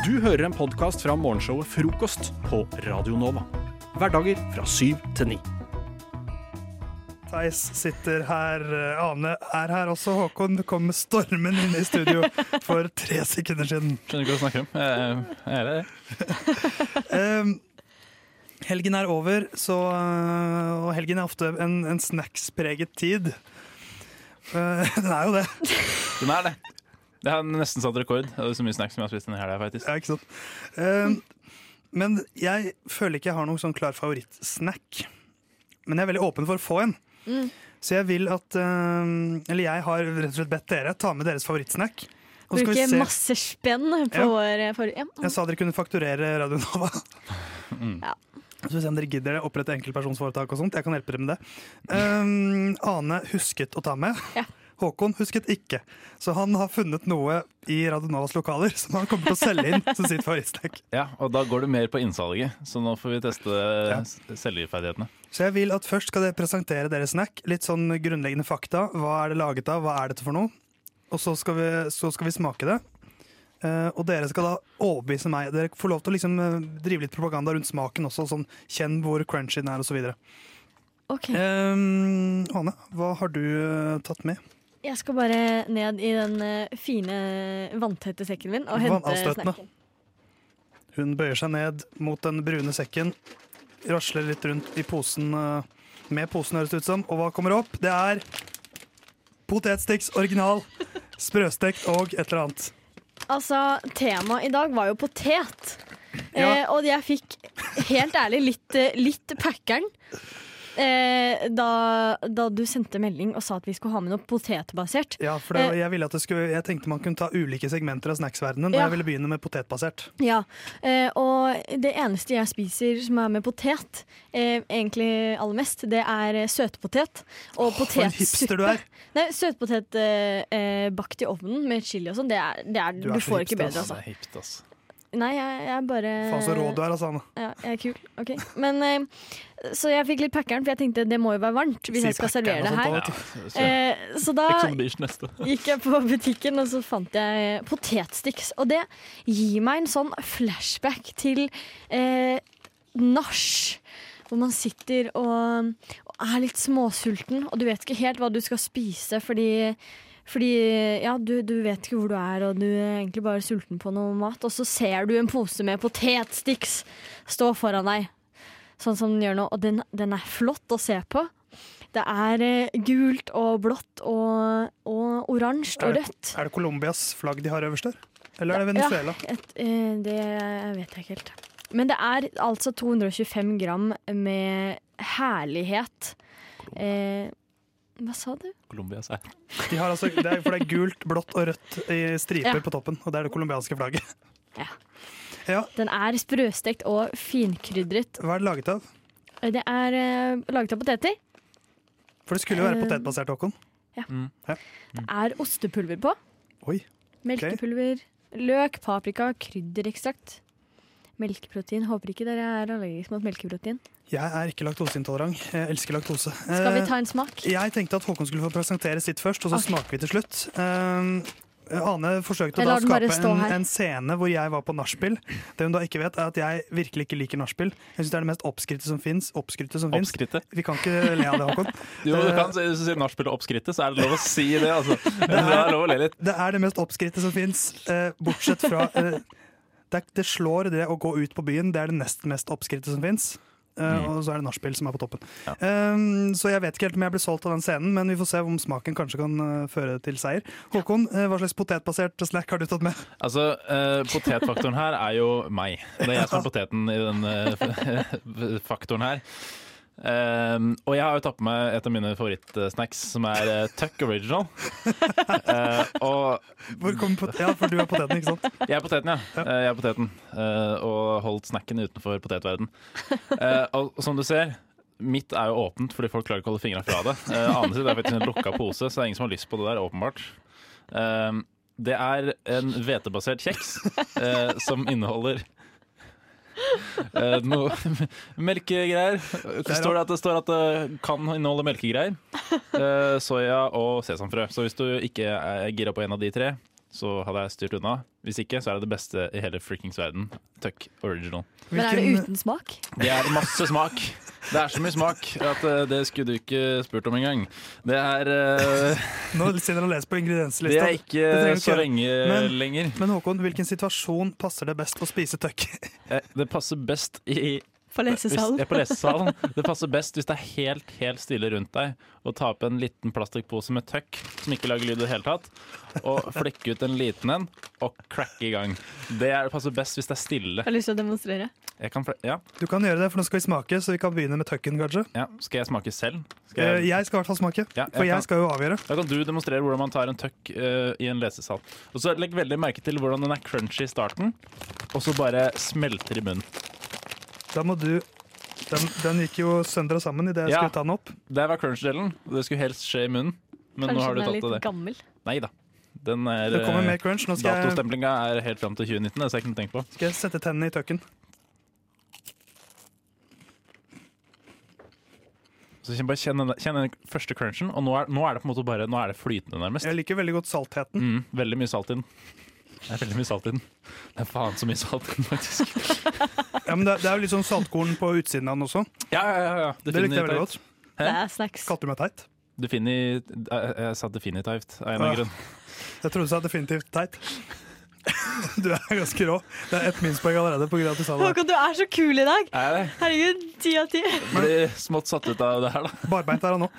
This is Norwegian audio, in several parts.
Du hører en podkast fra morgenshowet Frokost på Radio Nova. Hverdager fra syv til ni. Theis sitter her, eh, Ane er her også. Håkon kom stormen inn i studio for tre sekunder siden. Skjønner ikke hva du snakker om. Jeg, jeg er det. Um, helgen er over, så, og helgen er ofte en, en snackspreget tid. Uh, den er jo det. Den er det. Det har nesten satt rekord. Det er så mye snacks som jeg har spist denne helga, faktisk. Ja, ikke sant? Uh, men jeg føler ikke jeg har noen sånn klar favorittsnack. Men jeg er veldig åpen for å få en. Mm. Så jeg vil at uh, Eller jeg har rett og slett bedt dere ta med deres favorittsnack. Og så Bruke masse spenn på Ja. vår favoritt... Ja. Jeg sa dere kunne fakturere Radio Nova. Ja. Så vi ser om dere gidder det, opprette enkeltpersonsforetak og sånt. Jeg kan hjelpe dere med det. Um, Ane husket å ta med. Ja. Håkon husket ikke. Så han har funnet noe i Radionovas lokaler som han kommer til å selge inn som sitt favorittsnack. Ja, og da går det mer på innsalget, så nå får vi teste Ja. selgerferdighetene. Så jeg vil at først skal dere presentere deres snack. Litt sånn grunnleggende fakta. Hva er det laget av? Hva er dette for noe? Og så skal vi, så skal vi smake det. Uh, og dere skal da overbevise meg. Dere får lov til å liksom, uh, drive litt propaganda rundt smaken også. Sånn, kjenn hvor crunchy den er, osv. Ok. Um, Ane, hva har du uh, tatt med? Jeg skal bare ned i den eh, fine, vanntette sekken min og hente Vannavstøtende. Hun bøyer seg ned mot den brune sekken, rasler litt rundt i posen eh, med posen, høres det ut som. Og hva kommer opp? Det er potetsticks original, sprøstekt og et eller annet. Altså, temaet i dag var jo potet. Ja. Eh, og jeg fikk helt ærlig litt, eh, litt packeren. Eh, da, da du sendte melding og sa at vi skulle ha med noe potetbasert. Ja, for det, Eh. jeg, ville at det skulle, jeg tenkte man kunne ta ulike segmenter av snacksverdenen, og Ja. jeg ville begynne med potetbasert. Ja, eh, og det eneste jeg spiser som er med potet, eh, egentlig aller mest, det er søtpotet. Og oh, potetsuppe. Nei, søtpotet eh, eh, bakt i ovnen med chili og sånn, det er, det er, Du er du får ikke bedre, altså. det er hipt, altså. Nei, jeg, jeg bare Faen så rå du er, altså, Anne. Ja, jeg er kul. Ok. Men, eh, så jeg fikk litt packeren, for jeg tenkte det må jo være varmt hvis Si jeg skal packeren servere det her. sånt, Ja, så, Eh, så da gikk jeg på butikken, og så fant jeg potetsticks. Og det gir meg en sånn flashback til eh, nach. Hvor man sitter og, og er litt småsulten, og du vet ikke helt hva du skal spise fordi fordi ja, du, du vet ikke hvor du er, og du er egentlig bare sulten på noe mat. Og så ser du en pose med potetsticks stå foran deg, sånn som den gjør nå. Og den, den er flott å se på. Det er eh, gult og blått og, og oransje og rødt. Er det Colombias flagg de har øverst der? Eller er det Venezuela? Ja, et, eh, det vet jeg ikke helt. Men det er altså 225 gram med herlighet. Eh, hva sa du? Colombia ja. De har altså, det er, for det er gult, blått og rødt i striper Ja. på toppen, og det er det colombianske flagget. Ja. Ja, Den er sprøstekt og finkrydret. Hva er det laget av? Det er uh, laget av poteter. For det skulle jo være uh, potetbasert, Håkon. Det er ostepulver på. Oi. Melkepulver, løk, paprika, krydderekstrakt. Melkeprotein. Håper ikke dere er allergisk mot melkeprotein. Jeg er ikke laktoseintolerant. Jeg elsker laktose. Skal vi Eh, ta en smak? Jeg tenkte at Håkon skulle få presentere sitt først, og så okay. smaker vi til slutt. Um, Ane forsøkte da å skape en, en scene hvor jeg var på nachspiel. Det hun da ikke vet, er at jeg virkelig ikke liker nachspiel. Jeg syns det er det mest oppskrytte som fins. Oppskrytte. Vi kan ikke le av det, Håkon. Jo, du kan, si- hvis du sier nachspiel og oppskrittet, så er det lov å si det, altså. Det er lov å le litt. Det er det mest oppskrytte som fins, eh, bortsett fra eh, det, det slår det å gå ut på byen. Det er det nest mest oppskrytte som fins. Mm. Og så er det nachspiel som er på toppen. Um, så jeg vet ikke helt om jeg blir solgt av den scenen, men vi får se om smaken kanskje kan eh, føre til seier. Håkon, eh, hva slags potetbasert snack har du tatt med? Altså, uh, Potetfaktoren her er jo meg. Det er jeg som er poteten i den uh, faktoren her. Um, og jeg har jo tatt på meg et av mine favorittsnacks, som er uh, Tuck Original. uh, og Hvor kom pot ja, for du er poteten, ikke sant? jeg er poteten, ja. Eh, jeg er poteten. Eh, og holdt snacken utenfor potetverden. Eh, og som du ser, mitt er jo åpent fordi folk klarer ikke å holde fingra fra det. Uh, Ane sitt er faktisk en lukka pose, så det er ingen som har lyst på det der, åpenbart. Eh, det er en hvetebasert kjeks eh, som inneholder noe melkegreier. Det står at det står at det kan inneholde melkegreier. Eh, soya og sesamfrø. Så hvis du ikke er gira på en av de tre, så hadde jeg styrt unna. Hvis ikke, så er det det beste i hele frikings verden. Tuck original. Men er det uten smak? Det er masse smak. Det er så mye smak at eh, det skulle du ikke spurt om engang. Det er uh, Nå sitter du og leser på Det er ikke Det så lenge Men- lenger. Men Håkon, hvilken situasjon passer det best å spise tøkk? Eh, Det passer best i På hvis, lesesalen? ja, på lesesalen. Det passer best hvis det er helt helt stille rundt deg, og ta opp en liten plastikkpose med tøkk som ikke lager lyd i det hele tatt, og flekke ut en liten en og cracke i gang. Det er, passer best hvis det er stille. Har lyst til å demonstrere. Jeg kan, ja, Du kan gjøre det, for nå skal vi smake, så vi kan begynne med tøkken, kanskje. ja. Skal jeg smake selv? Skal Eh, jeg, Jeg skal i hvert fall smake, Ja, jeg for jeg kan- skal jo avgjøre. da kan du demonstrere hvordan man tar en tøkk uh, i en lesesal. Og så Legg veldig merke til hvordan den er crunchy i starten, og så bare smelter i munnen. Da må du Den, den gikk jo sønder og sammen idet jeg Ja. skulle ta den opp. Der var crunch-delen. Det skulle helst skje i munnen, men nå har du den er tatt litt det gammel. Nei da. Den er Det kommer eh, mer crunch. Nå skal jeg, Datostemplinga er helt fram til 2019, det skal jeg ikke tenke på. skal jeg sette tennene i tøkken. Så kjenn, bare kjenn, den, kjenn den første crunchen, og nå er, nå er det på en måte bare Nå er det flytende, nærmest. Jeg liker veldig godt saltheten. Mm, veldig mye salt i den. Det er veldig mye salt i den. Det er faen så mye salt i den, faktisk. Ja, men det, det er jo litt sånn saltkorn på utsiden av den også. Ja, ja, ja, ja. Det likte jeg veldig godt. Hæ? Det er snacks. Kalte du meg teit? Defini, jeg, jeg sa definitivt av en eller annen grunn. Jeg trodde du sa definitivt teit. Du er ganske rå. Det er ett minuspoeng allerede pga. at du sa det. Håkon, du er så kul i dag! Er Herregud, ti av ti. blir smått satt ut av det her, da. Barbeint er han nå.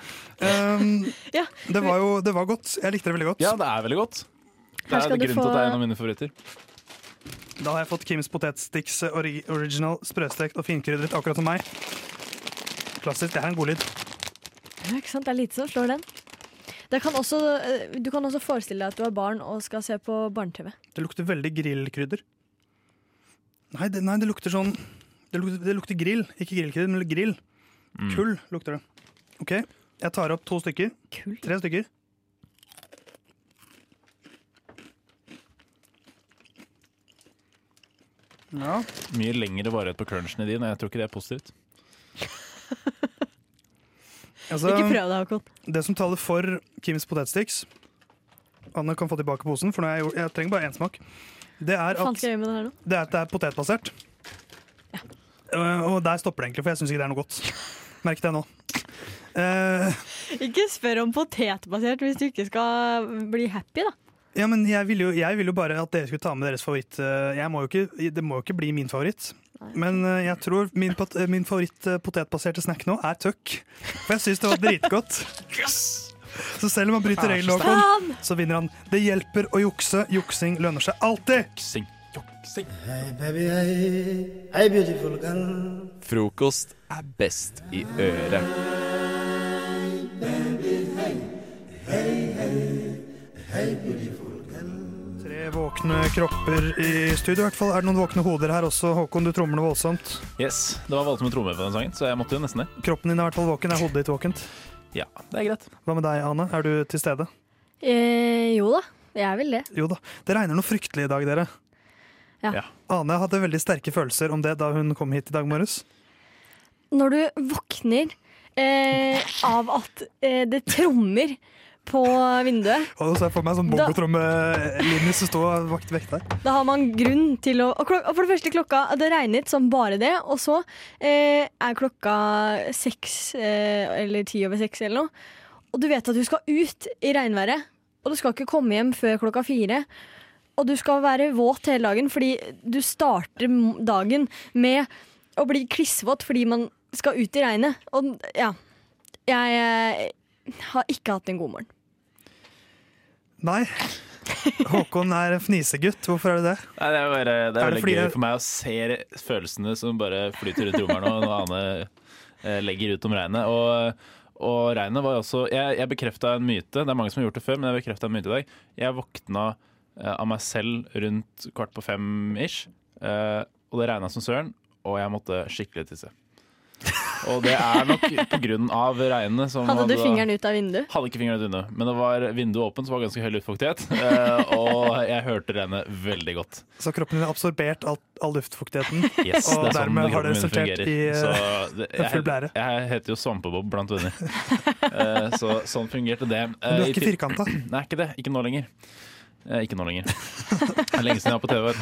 Um, Ja. det var jo det var godt. Jeg likte det veldig godt. Ja, det er veldig godt. Det er skal du til at det er en av mine favoritter. Da har jeg fått Kims potetsticks ori original sprøstekt og finkrydret, akkurat som meg. Klassisk. Det er en god lyd. Ja, ikke sant? Det er lite som slår den. Det kan også, eh, du kan også forestille deg at du har barn og skal se på barne-TV. Det lukter veldig grillkrydder. Nei, det, nei, det lukter sånn det lukter, det lukter grill. Ikke grillkrydder, men grill. Mm. Kull lukter det. OK, jeg tar opp to stykker. Kull. Tre stykker. Ja. Mye lengre varighet på crunchen i din, jeg tror ikke det er positivt. Altså, Ikke prøv deg, Håkon. det som taler for Kims potetsticks Anne kan få tilbake posen, for nå jeg, jeg trenger bare én smak. Det er at det det er, det er potetbasert. Uh, og der stopper det egentlig, for jeg syns ikke det er noe godt. Merk det nå. Uh, Ikke spør om potetbasert hvis du ikke skal bli happy, da. Ja, men jeg ville jo, jeg ville jo bare at dere skulle ta med deres favoritt. Jeg må jo ikke, det må jo ikke bli min favoritt. Men uh, jeg tror min, uh, min favoritt uh, potetbaserte snack nå er tøkk. For jeg syns det var dritgodt. Yes! Så selv om han bryter Faen! så vinner han. Det hjelper å jukse. Juksing lønner seg alltid. Juksing, juksing. Hey baby, hey, hey beautiful girl. Frokost er best i øret. Tre våkne kropper i studio. i hvert fall. Er det noen våkne hoder her også? Håkon, du trommer noe voldsomt. Yes, det var voldsomme trommer på den sangen, så jeg måtte jo nesten det. Kroppen din er i hvert fall våken. Er hodet ditt våkent? Ja, det er greit. Hva med deg, Ane? Er du til stede? Eh, jo da, jeg vil det. Jo da. Det regner noe fryktelig i dag, dere. Ja. Ja. Ane hadde veldig sterke følelser om det da hun kom hit i dag morges. Når du våkner eh, av at eh, det trommer på vinduet, Og så ser jeg for meg sånn bongotrommelinje som står vakt vekk der. da har man grunn til å og klok- og For det første, klokka Det regnet som bare det, og så eh, er klokka seks eh, eller ti over seks eller noe. Og du vet at du skal ut i regnværet, og du skal ikke komme hjem før klokka fire. Og du skal være våt hele dagen, fordi du starter dagen med å bli klissvåt fordi man skal ut i regnet. Og ja. Jeg eh, har ikke hatt en god morgen. Nei. Håkon er en fnisegutt. Hvorfor er det det? Nei, det er, bare, det er, Er det veldig fordi gøy for meg å se følelsene som bare flyter rundt rommet nå, når Ane eh, legger ut om regnet. Og, og regnet var jo også Jeg, jeg bekrefta en myte, det er mange som har gjort det før, men jeg bekrefta en myte i dag. Jeg våkna eh, av meg selv rundt kvart på fem ish, eh, og det regna som søren, og jeg måtte skikkelig tisse. Og det er nok av regnet som Hadde du fingeren ut av vinduet? Hadde ikke fingeren ut vinduet, men det var vinduet åpent, så det var ganske høy luftfuktighet. eh, og jeg hørte regnet veldig godt. Så kroppen din har absorbert alt, all luftfuktigheten. Yes, Og sånn dermed har det resultert i, Så det, en full blære. jeg heter jo Svampebob blant venner. Eh, så sånn fungerte det. Men du er Eh, ikke fi- firkanta. Nei, ikke det. Ikke nå lenger. Eh, ikke nå lenger. Det er lenge siden jeg var på TV.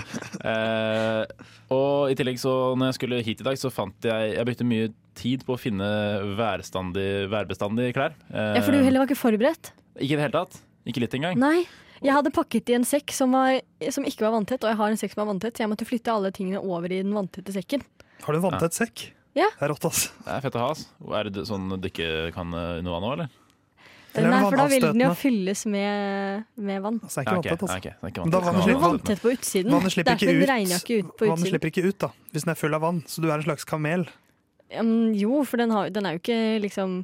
Eh, og i tillegg, så når jeg skulle hit i dag, så fant jeg Jeg brukte mye tid på å finne værbestandige klær. Eh, Ja, for du heller var ikke forberedt? Ikke i det hele tatt. Ikke litt engang. Nei. Jeg hadde pakket i en sekk som, var, som ikke var vanntett, og jeg har en sekk som er vanntett, så jeg måtte flytte alle tingene over i den vanntette sekken. Har du vanntett sekk? Ja. Det er rått, altså. Det er fett å ha. ass. Er det sånn du ikke kan under noe òg, nå, eller? Eller Nei, for da vil den jo fylles med, med vann. Altså, det er ikke vanntett, altså. er da vannet slipper- Vanntett på utsiden. Vannet slipper er ikke ut. ut på Vannet slipper ikke ut da, hvis den er full av vann. Så du er en slags kamel. Um, jo, for den, har, den er jo ikke liksom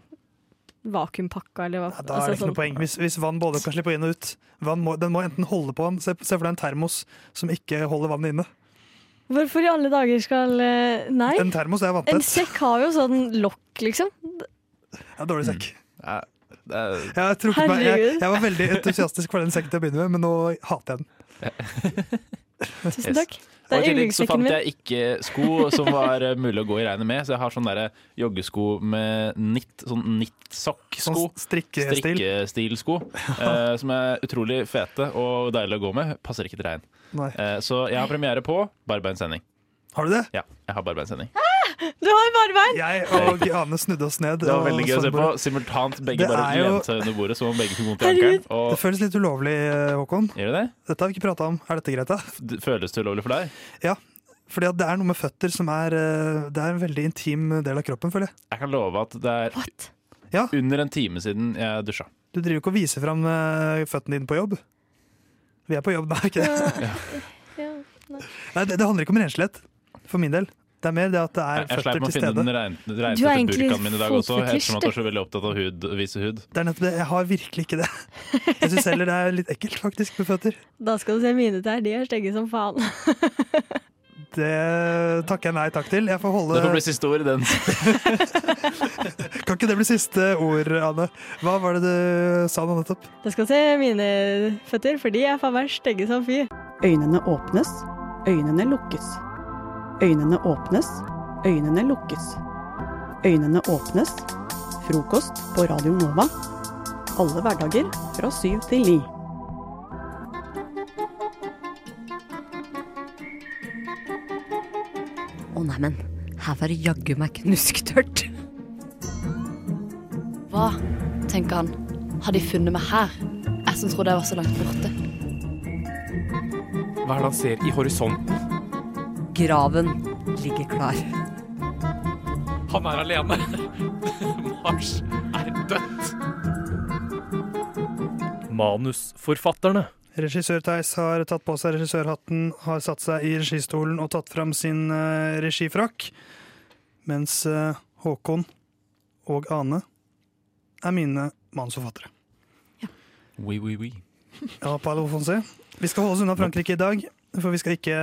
vakuumpakka eller hva. Ja, da er altså, det ikke sånn- noe poeng. Hvis, hvis vann både kan slippe inn og ut vann må, Den må enten holde på vann Se, se for deg en termos som ikke holder vannet inne. Hvorfor i alle dager skal eh, Nei. En termos er En sekk har jo sånn lokk, liksom. Ja, dårlig sekk. Ja, Jeg, meg, jeg, jeg var veldig entusiastisk for den sekken til å begynne med, men nå hater jeg den. Tusen takk. Det og i tillegg så fant jeg ikke sko som var eh, mulig å gå i regnet med, så jeg har sånn der joggesko med nitt, sånn nittsokksko. Sånn strikkestil. Strikkestilsko. eh, som er utrolig fete og deilige å gå med. Passer ikke til regn. Eh, så jeg har premiere på Barbeinsending. Har du det? Ja, jeg har Barbeinsending. Du har barbein! Jeg og Ane snudde oss ned. Det var veldig gøy å se på. Simultant begge bare jo- lente under bordet som om begge fikk vondt i ankelen. Og... Det føles litt ulovlig, eh, Håkon. gjør det det? Dette har vi ikke prata om. Er dette greit, da? Føles det ulovlig for deg? Fordi for det er noe med føtter som er eh, Det er en veldig intim del av kroppen, føler jeg. Jeg kan love at det er What? Under en time siden jeg dusja. Du driver ikke og viser fram eh, føttene dine på jobb. Vi er på jobb, nei, ikke det? Ja. Nei, det, det handler ikke om renslighet, for min del. Det er mer det at det er Jeg, jeg sleit føtter med å til finne den regnete Du burkaen min i dag også, ettersom at du er så veldig opptatt av hud, vise hud. Det er nettopp det. Jeg har virkelig ikke det. Jeg syns heller det er litt ekkelt, faktisk, med føtter. Da skal du se mine tær. De er stygge som faen. Det takker jeg nei takk til. Jeg får holde Det får bli siste ord i den. Kan ikke det bli siste ord, Anne? Hva var det du sa nå nettopp? Da skal du se mine føtter, for de er faen meg stygge som fy. Øynene åpnes, øynene lukkes. Øynene åpnes, øynene lukkes. Øynene åpnes. Frokost på Radio Nova. Alle hverdager fra syv til ni. Å neimen, her var det jaggu meg knusktørt. Hva, tenker han, har de funnet meg her? Jeg som trodde jeg var så langt borte. Hva er det han ser i horisonten? Graven ligger klar. Han er alene. Mars er dødt. Manusforfatterne. Regissør Theis har tatt på seg regissørhatten, har satt seg i registolen og tatt fram sin uh, regifrakk. Mens uh, Håkon og Ane er mine manusforfattere. Oui, oui, oui. Ja, Paolo Fonse. Vi skal holde oss unna Frankrike i dag, for vi skal ikke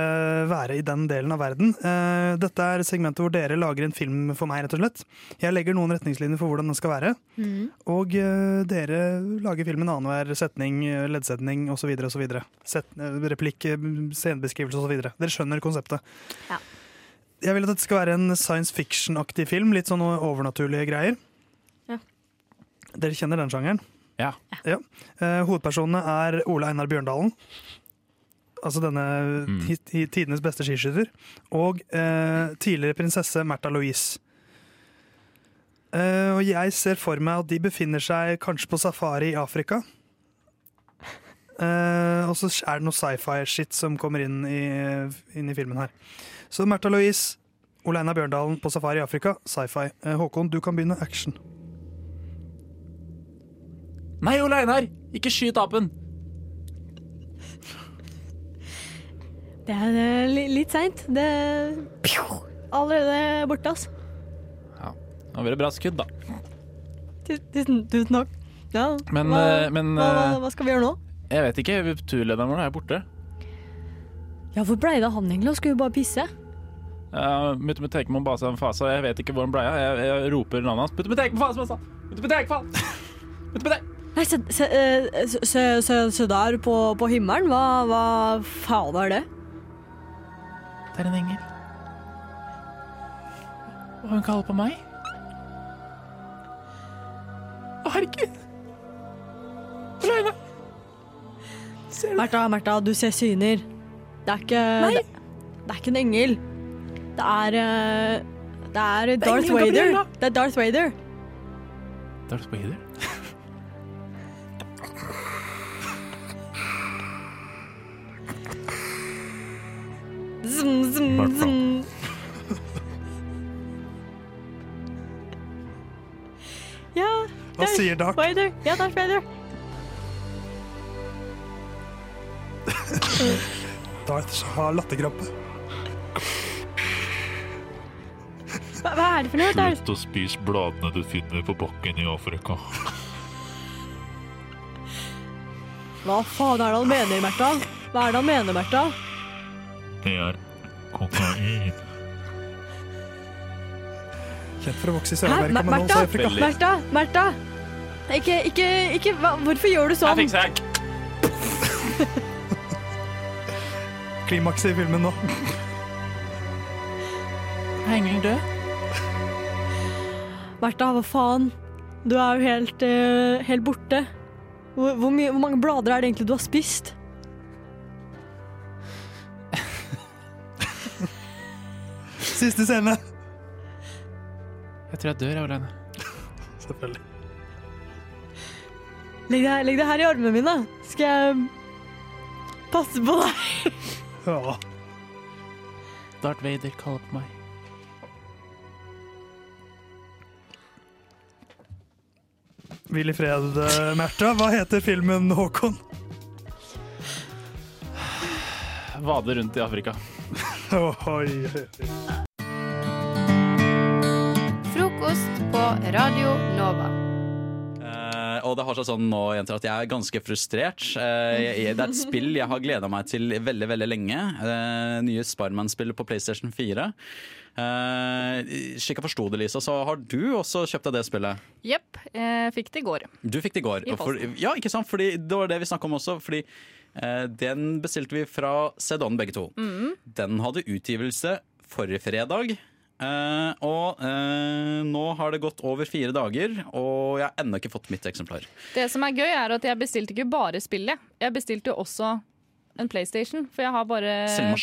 være i den delen av verden. Eh, dette er segmentet hvor dere lager en film for meg, rett og slett. Jeg legger noen retningslinjer for hvordan den skal være, og eh, dere lager filmen annenhver setning, eh, leddsetning osv. osv. Replikk, scenebeskrivelse osv. Dere skjønner konseptet. Ja. Jeg vil at dette skal være en science fiction-aktig film, litt sånn overnaturlige greier. Ja. Dere kjenner den sjangeren? Ja. Ja. Eh, hovedpersonene er Ole Einar Bjørndalen. Altså denne Mm. tidenes beste skiskytter. Og eh, tidligere prinsesse Märtha Louise. Eh, og jeg ser for meg at de befinner seg kanskje på safari i Afrika. Eh, og så er det noe sci-fi-shit som kommer inn i, inn i filmen her. Så Märtha Louise, Ole Einar Bjørndalen på safari i Afrika, sci-fi. Eh, Håkon, du kan begynne action. Nei, Ole Einar! Ikke skyt apen! Det er eh, litt seint. Det er allerede borte, altså. nå blir det bra skudd, da. Tusen, tusen takk. Ja, Men, hva, eh, men, hva, hva, eh, hva skal vi gjøre nå? Jeg vet ikke. Turlederen vår er borte. Ja, Hvor blei det av han egentlig? Skulle jo bare pisse. Uh, basa. Jeg vet ikke hvor han blei av. Jeg, jeg roper navnet hans. Med teke! Nei, se, se, se, se der på, på himmelen. Hva, hva faen er det? Det er en engel. Og hun kaller på meg? Å, herregud! Aleine. Ser du? Märtha, Märtha, du ser syner. Det er ikke Nei. det, det er ikke en engel. Det er eh, Det er Darth engelen Vader. Gabriella. Det er Darth Vader. Darth Vader? Zum, zum, zum. Ja, Hva sier Darth? Vader. Ja, Darth Vader. Darth har latterkrampe. Hva, hva er det for noe? Darth? å spise bladene du finner på bakken i Afrika. Hva faen er det han mener, Märtha? Hva er det han mener, Märtha? Det er kokain. Kjent for å vokse i? Sør-Amerika, men også i Afrika. Märtha? Märtha? Ikke, ikke, ikke hva, Hvorfor gjør du sånn? hack! Klimakset i filmen nå. Er engelen død? Märtha, hva faen? Du er jo helt, uh, helt borte. Hvor, hvor, mye, hvor mange blader er det egentlig du har spist? Siste scene. Jeg tror jeg dør, jeg, Olene. Selvfølgelig. Legg det, legg det, her i armene mine. Skal jeg passe på deg? Ja. Darth Vader kaller på meg. Hvil i fred, eh, Märtha. Hva heter filmen, Håkon? Vade rundt i Afrika. Oi, oi. Frokost på Radio Nova. Eh, og det har seg sånn nå, jenter, at jeg er ganske frustrert. Eh, jeg, det er et spill jeg har gleda meg til veldig veldig lenge. Uh, nye Spiderman-spillet på PlayStation 4. Uh, slik jeg forsto det, Lisa, så har du også kjøpt deg det spillet. Jepp. Fikk det i går. Du fikk det i går. I for, ja, ikke sant? Fordi det var det vi snakka om også. Fordi eh, den bestilte vi fra CD-ON begge to. Mm. Den hadde utgivelse forrige fredag. Uh, og uh, nå har det gått over fire dager, og jeg har ennå ikke fått mitt eksemplar. Det som er gøy, er at jeg bestilte ikke bare spillet. Jeg bestilte jo også en PlayStation, for jeg har bare Selv.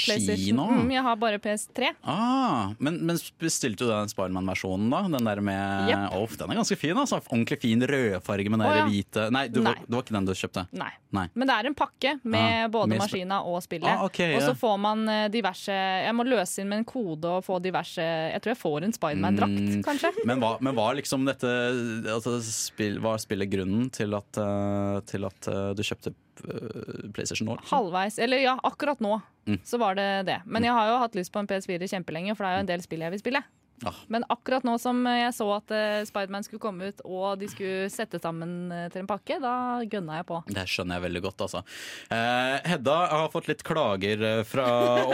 Mm, jeg har bare PS3. Ah, men, men bestilte du den Spiderman-versjonen, da? Den der med yep. Åh, Den er ganske fin. altså Ordentlig fin rødfarge med den oh, ja. hvite Nei, du, Nei. det var ikke den du kjøpte? Nei. Nei. Men det er en pakke med Ah, både med maskina og spillet. Ah, okay, Og så ja. får man eh, diverse Jeg må løse inn med en kode og få diverse Jeg tror jeg får en Spiderman-drakt, Mm, kanskje. Men hva, men var liksom dette altså, spill, Var spillet grunnen til at, eh, til at eh, du kjøpte PlayStation nå? liksom? Halvveis. Eller ja, akkurat nå Mm. så var det det. Men jeg har jo hatt lyst på en PS4 kjempelenge, for det er jo en del spill jeg vil spille. Ah. Men akkurat nå som jeg så at uh, Spiderman skulle komme ut, og de skulle sette sammen eh, til en pakke, da gønna jeg på. Det skjønner jeg veldig godt, altså. Eh, Hedda har fått litt klager eh, fra,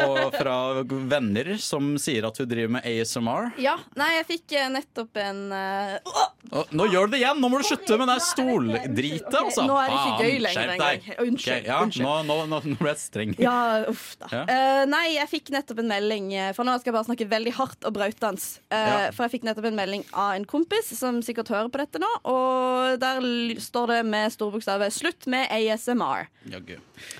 og, fra venner som sier at hun driver med ASMR. Ja, nei, jeg fikk eh, nettopp en eh, oh, nå gjør du det igjen! Nå må du slutte med det stoldritet, stoldritet, altså! nå er det ikke gøy lenger engang. Unnskyld, Okay, ja, unnskyld. Nå, nå, nå, ble jeg streng. Ja, uff da. Ja. Uh, nei, jeg fikk nettopp en melding eh, For nå skal jeg bare snakke veldig hardt og brautdans. Eh, Ja. For jeg fikk nettopp en melding av en kompis som sikkert hører på dette nå. Og der står det med store bokstaver 'slutt med ASMR'. Jaggu.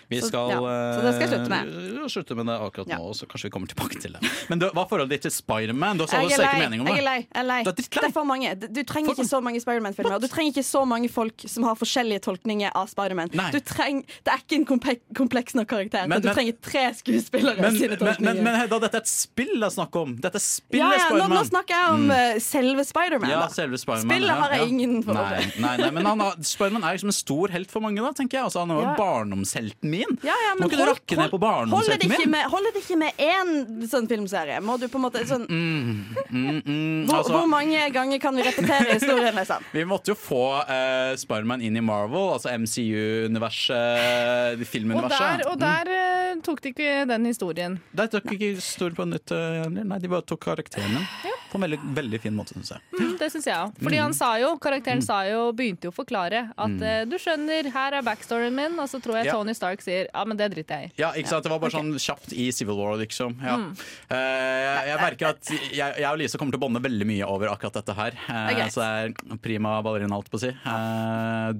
Vi Så- skal, ja, så det skal jeg slutte med. eh, slutte med det akkurat nå, så kanskje vi kommer tilbake til det. Men du, hva er forholdet ditt til Spiderman? Jeg, Jeg er lei. Jeg er lei. Jeg er lei. Du er drittlei. Det er for mange. Du trenger ikke så mange Spiderman-filmer. Du trenger ikke så mange folk som har forskjellige tolkninger av Spiderman. Du treng, det er ikke en kompleks nok karakter. Men- du trenger tre skuespillere Men, men, men, men Hedda, dette er et spill det er snakk om. Dette er spillet ja, ja, nå, nå snakker jeg om Mm. eh, selve Spiderman. Ja, selve Spiderman. Spillet ja, har jeg ja. ingen forhold nei, til. nei, nei, men han har, Spiderman er liksom en stor helt for mange, da, tenker jeg. Altså, han er jo Ja. barndomshelten min. Ja, ja, men Må ikke du rakke ned på barndomshelten min? med, holder det ikke med én sånn filmserie? Må du på en måte sånn Mm, mm, mm, hvor, altså, hvor mange ganger kan vi repetere historien? Liksom? vi måtte jo få uh, Spiderman inn i Marvel, altså MCU-universet, Og der, og der eh, tok de ikke den historien. Der tok ikke historien på nytt. eh, Nei, de bare tok karakteren din. På en veldig, veldig fin måte, syns jeg. Mm, det syns jeg òg. Fordi han sa jo, karakteren sa jo, begynte jo å forklare at Mm. eh, du skjønner, her er backstoryen min, og så tror jeg Ja. Tony Stark sier ja, men det driter jeg i. Ja, ikke sant? Det var bare sånn kjapt i Civil War, liksom. Ja. Mm. Eh, jeg, jeg merker at jeg, jeg og Lise kommer til å bonde veldig mye over akkurat dette her. Eh, er så det er prima ballerina, alt på å si.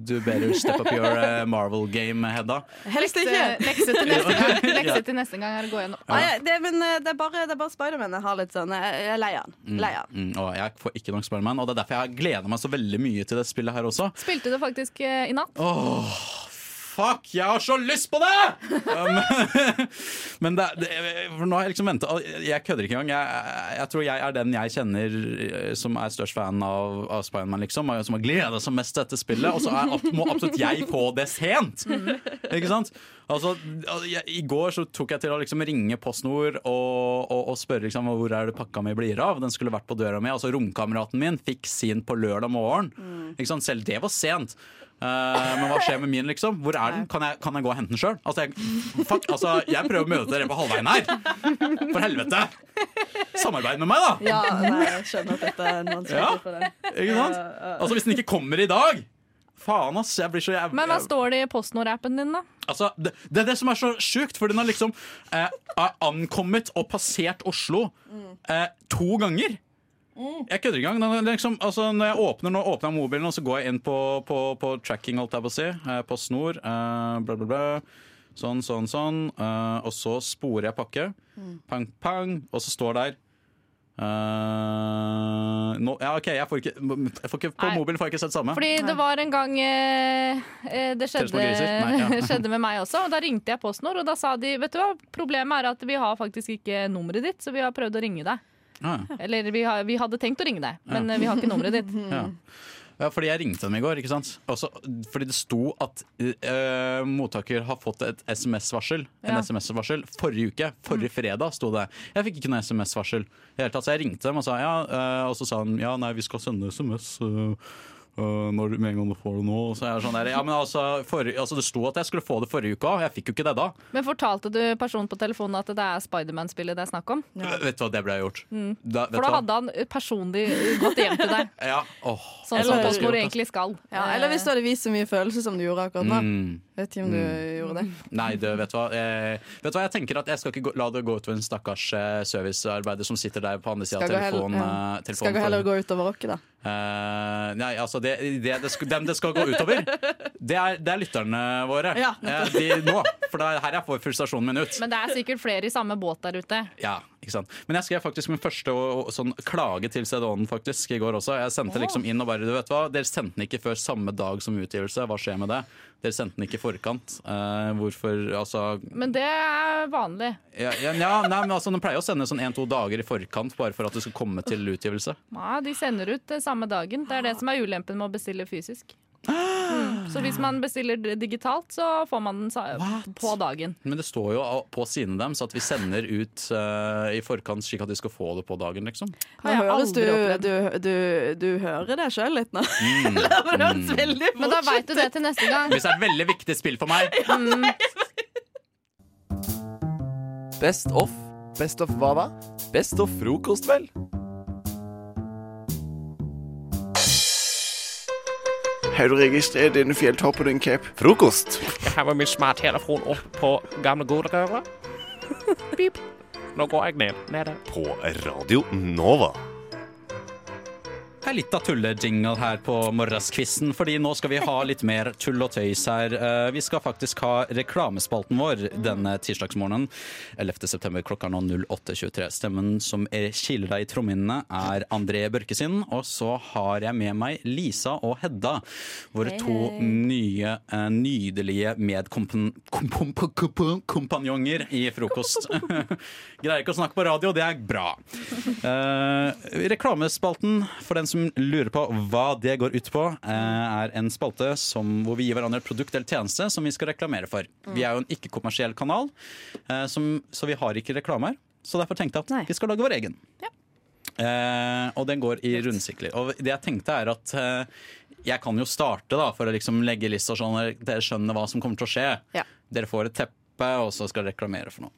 Du du better step up your Marvel game, Hedda. Helst ikke. Lekse til neste gang. Lekse til neste gang er å gå gjennom. Ah, ja, det, men det er bare, det er bare Spiderman jeg har litt sånn jeg er lei av Leian. Mm, mm, og jeg får ikke nok Spiderman, og det er derfor jeg gleder meg så veldig mye til det spillet her også. Spilte du faktisk eh, i natt? Åh, fuck! Jeg har så lyst på det! Um, men det, det, for nå har jeg liksom venta Jeg kødder ikke engang. Jeg, jeg tror jeg er den jeg kjenner eh, som er størst fan av, av Spiderman, liksom. Som har gleda seg mest til dette spillet. Og så er, må absolutt jeg få det sent! Ikke sant? Altså, jeg, I går så tok jeg til å liksom ringe PostNord og, og, og spørre liksom, hvor er det pakka mi blir av. Den skulle vært på døra mi. Altså Romkameraten min fikk sin på lørdag morgen. Sant? Selv det var sent. Eh, men hva skjer med min, liksom? Hvor er den? Kan jeg, kan jeg gå og hente den sjøl? Altså, jeg, altså, jeg prøver å møte dere på halvveien her. For helvete! Samarbeid med meg, da! Ja, nei, jeg skjønner at dette er en vanskelig Ja, for deg. Ikke sant? Altså, Hvis den ikke kommer i dag Faen, ass. Jeg blir så jævlig Men hva står det i PostNord-appen din, da? Altså, det, det er det som er så sjukt, for den har liksom eh, ankommet og passert Oslo eh, to ganger. Jeg kødder ikke engang. Liksom, altså, når jeg åpner, nå åpner jeg mobilen, og så går jeg inn på, på, på tracking, holdt jeg på å si. Eh, på snor. Eh, bla, bla, bla. Sånn, sånn, sånn. Eh, og så sporer jeg pakke. Pang, pang. Og så står der Uh, no, ja, OK, jeg får ikke, jeg får ikke På Nei. mobilen får jeg ikke sett samme. Fordi det var en gang eh, det skjedde? Nei, ja. skjedde med meg også. Og da ringte jeg PostNord, og da sa de vet du hva, problemet er at vi har faktisk ikke nummeret ditt, så vi har prøvd å ringe deg. Ah. Eller vi, har, vi hadde tenkt å ringe deg, men eh, vi har ikke nummeret ditt. Ja. Ja, fordi jeg ringte dem i går. ikke sant? Også, fordi det sto at uh, mottaker har fått et SMS-varsel. En Ja. SMS-varsel Forrige uke, forrige fredag, sto det. Jeg fikk ikke noe SMS-varsel. Så jeg ringte dem og sa ja, uh, og så sa han ja, nei, vi skal sende SMS. eh, eh, når, med en gang du får det nå. Så jeg er sånn der, ja, men altså, for, altså Det sto at jeg skulle få det forrige uke òg, jeg fikk jo ikke det da. Men fortalte du personen på telefonen at det er Spiderman-spillet det er snakk om? Vet du hva, det ble gjort. Mm. Da, vet For da hva? hadde han personlig gått hjem til deg. Ja, oh, Sånn som PostNord egentlig skal. Ja, eller hvis du hadde vist så mye følelse som du gjorde akkurat nå. Mm. Vet ikke om du Mm. gjorde det. Nei, du, vet, du hva? Eh, vet du hva, jeg tenker at jeg skal ikke gå, la det gå utover en stakkars eh, servicearbeider som sitter der på andre sida av Skal hell- telefonen. ja. eh, Skal telefonen gå heller gå utover oss, da. Eh, nei, altså det, det, det skal, dem det skal gå utover, det er, det er lytterne våre. Ja. Eh, de, nå, for det er her jeg får frustrasjonen min ut. Men det er sikkert flere i samme båt der ute. Ja? Men jeg skrev faktisk min første og, og, sånn klage til CD-ånden faktisk i går også. Jeg sendte liksom inn og bare du vet hva, Dere sendte den ikke før samme dag som utgivelse. Hva skjer med det? Dere sendte den ikke i forkant. Eh, hvorfor Altså Men det er vanlig. ja, ja, ja, nei, men altså, De pleier å sende sånn en-to dager i forkant bare for at det skal komme til utgivelse. Ja, de sender ut det samme dagen. Det er det som er ulempen med å bestille fysisk. Mm. Så hvis man bestiller digitalt, så får man den på dagen. Men det står jo på sidene deres at vi sender ut uh, i forkant slik at de skal få det på dagen, liksom. Høres du, du, du, du hører deg sjøl litt nå. Mm. Det høres veldig Men da veit du det til neste gang. Hvis det er et veldig viktig spill for meg. Mm. Best of. Best of hva da? Best of frokost, vel? Har du registrert denne fjelltoppen, Cap? Frokost. Jeg har med min smarttelefon opp på gamle godrøret. Pip. Nå går jeg ned. Nede. På Radio Nova. Er litt av tullejingle her på morgenskvisten, fordi nå skal vi ha litt mer tull og tøys her. Eh, Vi skal faktisk ha reklamespalten vår denne tirsdagsmorgenen. 11. september klokka nå 08.23. Stemmen som er- kiler deg i trommehinnene, er André Børkesin. Og så har jeg med meg Lisa og Hedda, våre to nye, eh, nydelige medkompanjonger i frokost. Greier ikke å snakke på radio, det er bra. Eh, reklamespalten, for den som lurer på hva det går ut på, eh, er en spalte som, hvor vi gir hverandre et produkt eller tjeneste som vi skal reklamere for. Vi er jo en ikke-kommersiell kanal, eh, som, så vi har ikke reklamer. Så derfor tenkte jeg at vi skal lage vår egen. Eh, og den går i rundsikler. Og det jeg tenkte er at eh, jeg kan jo starte da, for å liksom legge lista sånn at dere skjønner hva som kommer til å skje. Ja. Dere får et teppe, og så skal dere reklamere for noe.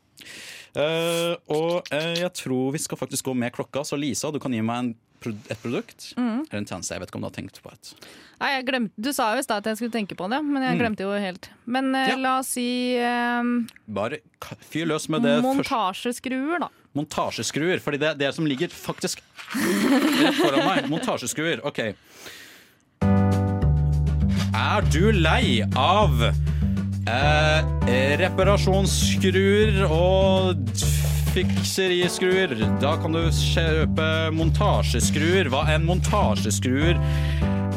Eh, og eh, jeg tror vi skal faktisk gå med klokka, så Lisa, du kan gi meg en, et produkt. mm. Eller en tjeneste. Jeg vet ikke om du har tenkt på et. Nei, jeg glemte, du sa jo i stad at jeg skulle tenke på det, men jeg Mm. glemte jo helt. Men ja. la oss si um, Bare fyr løs med det montasjeskruer, da. Montasjeskruer. Fordi det er det som ligger faktisk rett foran meg. Montasjeskruer. OK. Er du lei av eh, reparasjonsskruer og fikseriskruer? Da kan du kjøpe montasjeskruer. Hva en montasjeskruer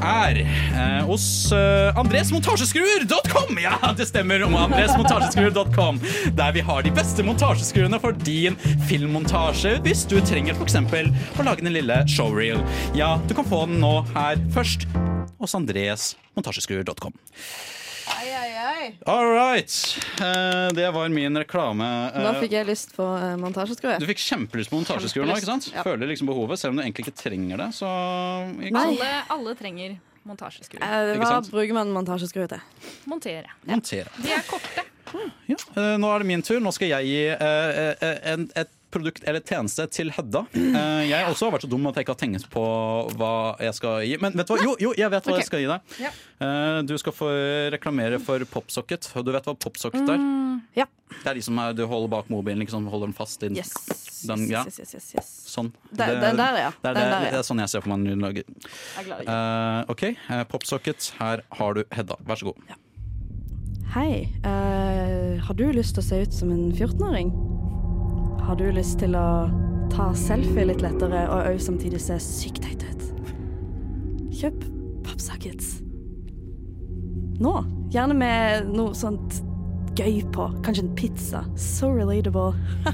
er eh, hos eh, andresmontasjeskruer.com! Ja, det stemmer! Om andresmontasjeskruer.com, der vi har de beste montasjeskruene for din filmmontasje hvis du trenger f.eks. å lage den lille showreel. Ja, du kan få den nå her først hos andresmontasjeskruer.com. All right. Uh, det var min reklame. Uh, Nå fikk jeg lyst på uh, montasjeskruer. du fikk kjempelyst på montasjeskruer nå, ikke sant? Ja. Føler liksom behovet, selv om du egentlig ikke trenger det. Så Alle, alle trenger montasjeskruer. Eh, Ikke hva sant? bruker man montasjeskruer til? Montere. montere. De er korte. Eh, Nå er det min tur. Nå skal jeg gi eh, eh, en, et produkt eller tjeneste til Hedda. Jeg jeg også vært så dum at jeg ikke har tenkt på hva jeg skal gi. Men vet du hva? Jo, jo jeg vet hva okay. jeg skal gi deg. Ja. Eh, du skal få reklamere for Popsocket. Du vet hva Popsocket er? Ja. Det er de som er, du holder bak mobilen, liksom holder den fast. i den- Yes. Den, ja. yes, yes, yes. Sånn. Den der, ja. Det er, det, der, ja. det er sånn jeg ser for meg glad i Eh, OK, eh, Popsocket. Her har du Hedda. Vær så god. Hei, Uh, har du lyst til å se ut som en 14-åring? Har du lyst til å ta selfie litt lettere og òg samtidig se sykt teit ut? Kjøp Popsockets. Nå. Gjerne med noe sånt gøy på. Kanskje en pizza. So relatable.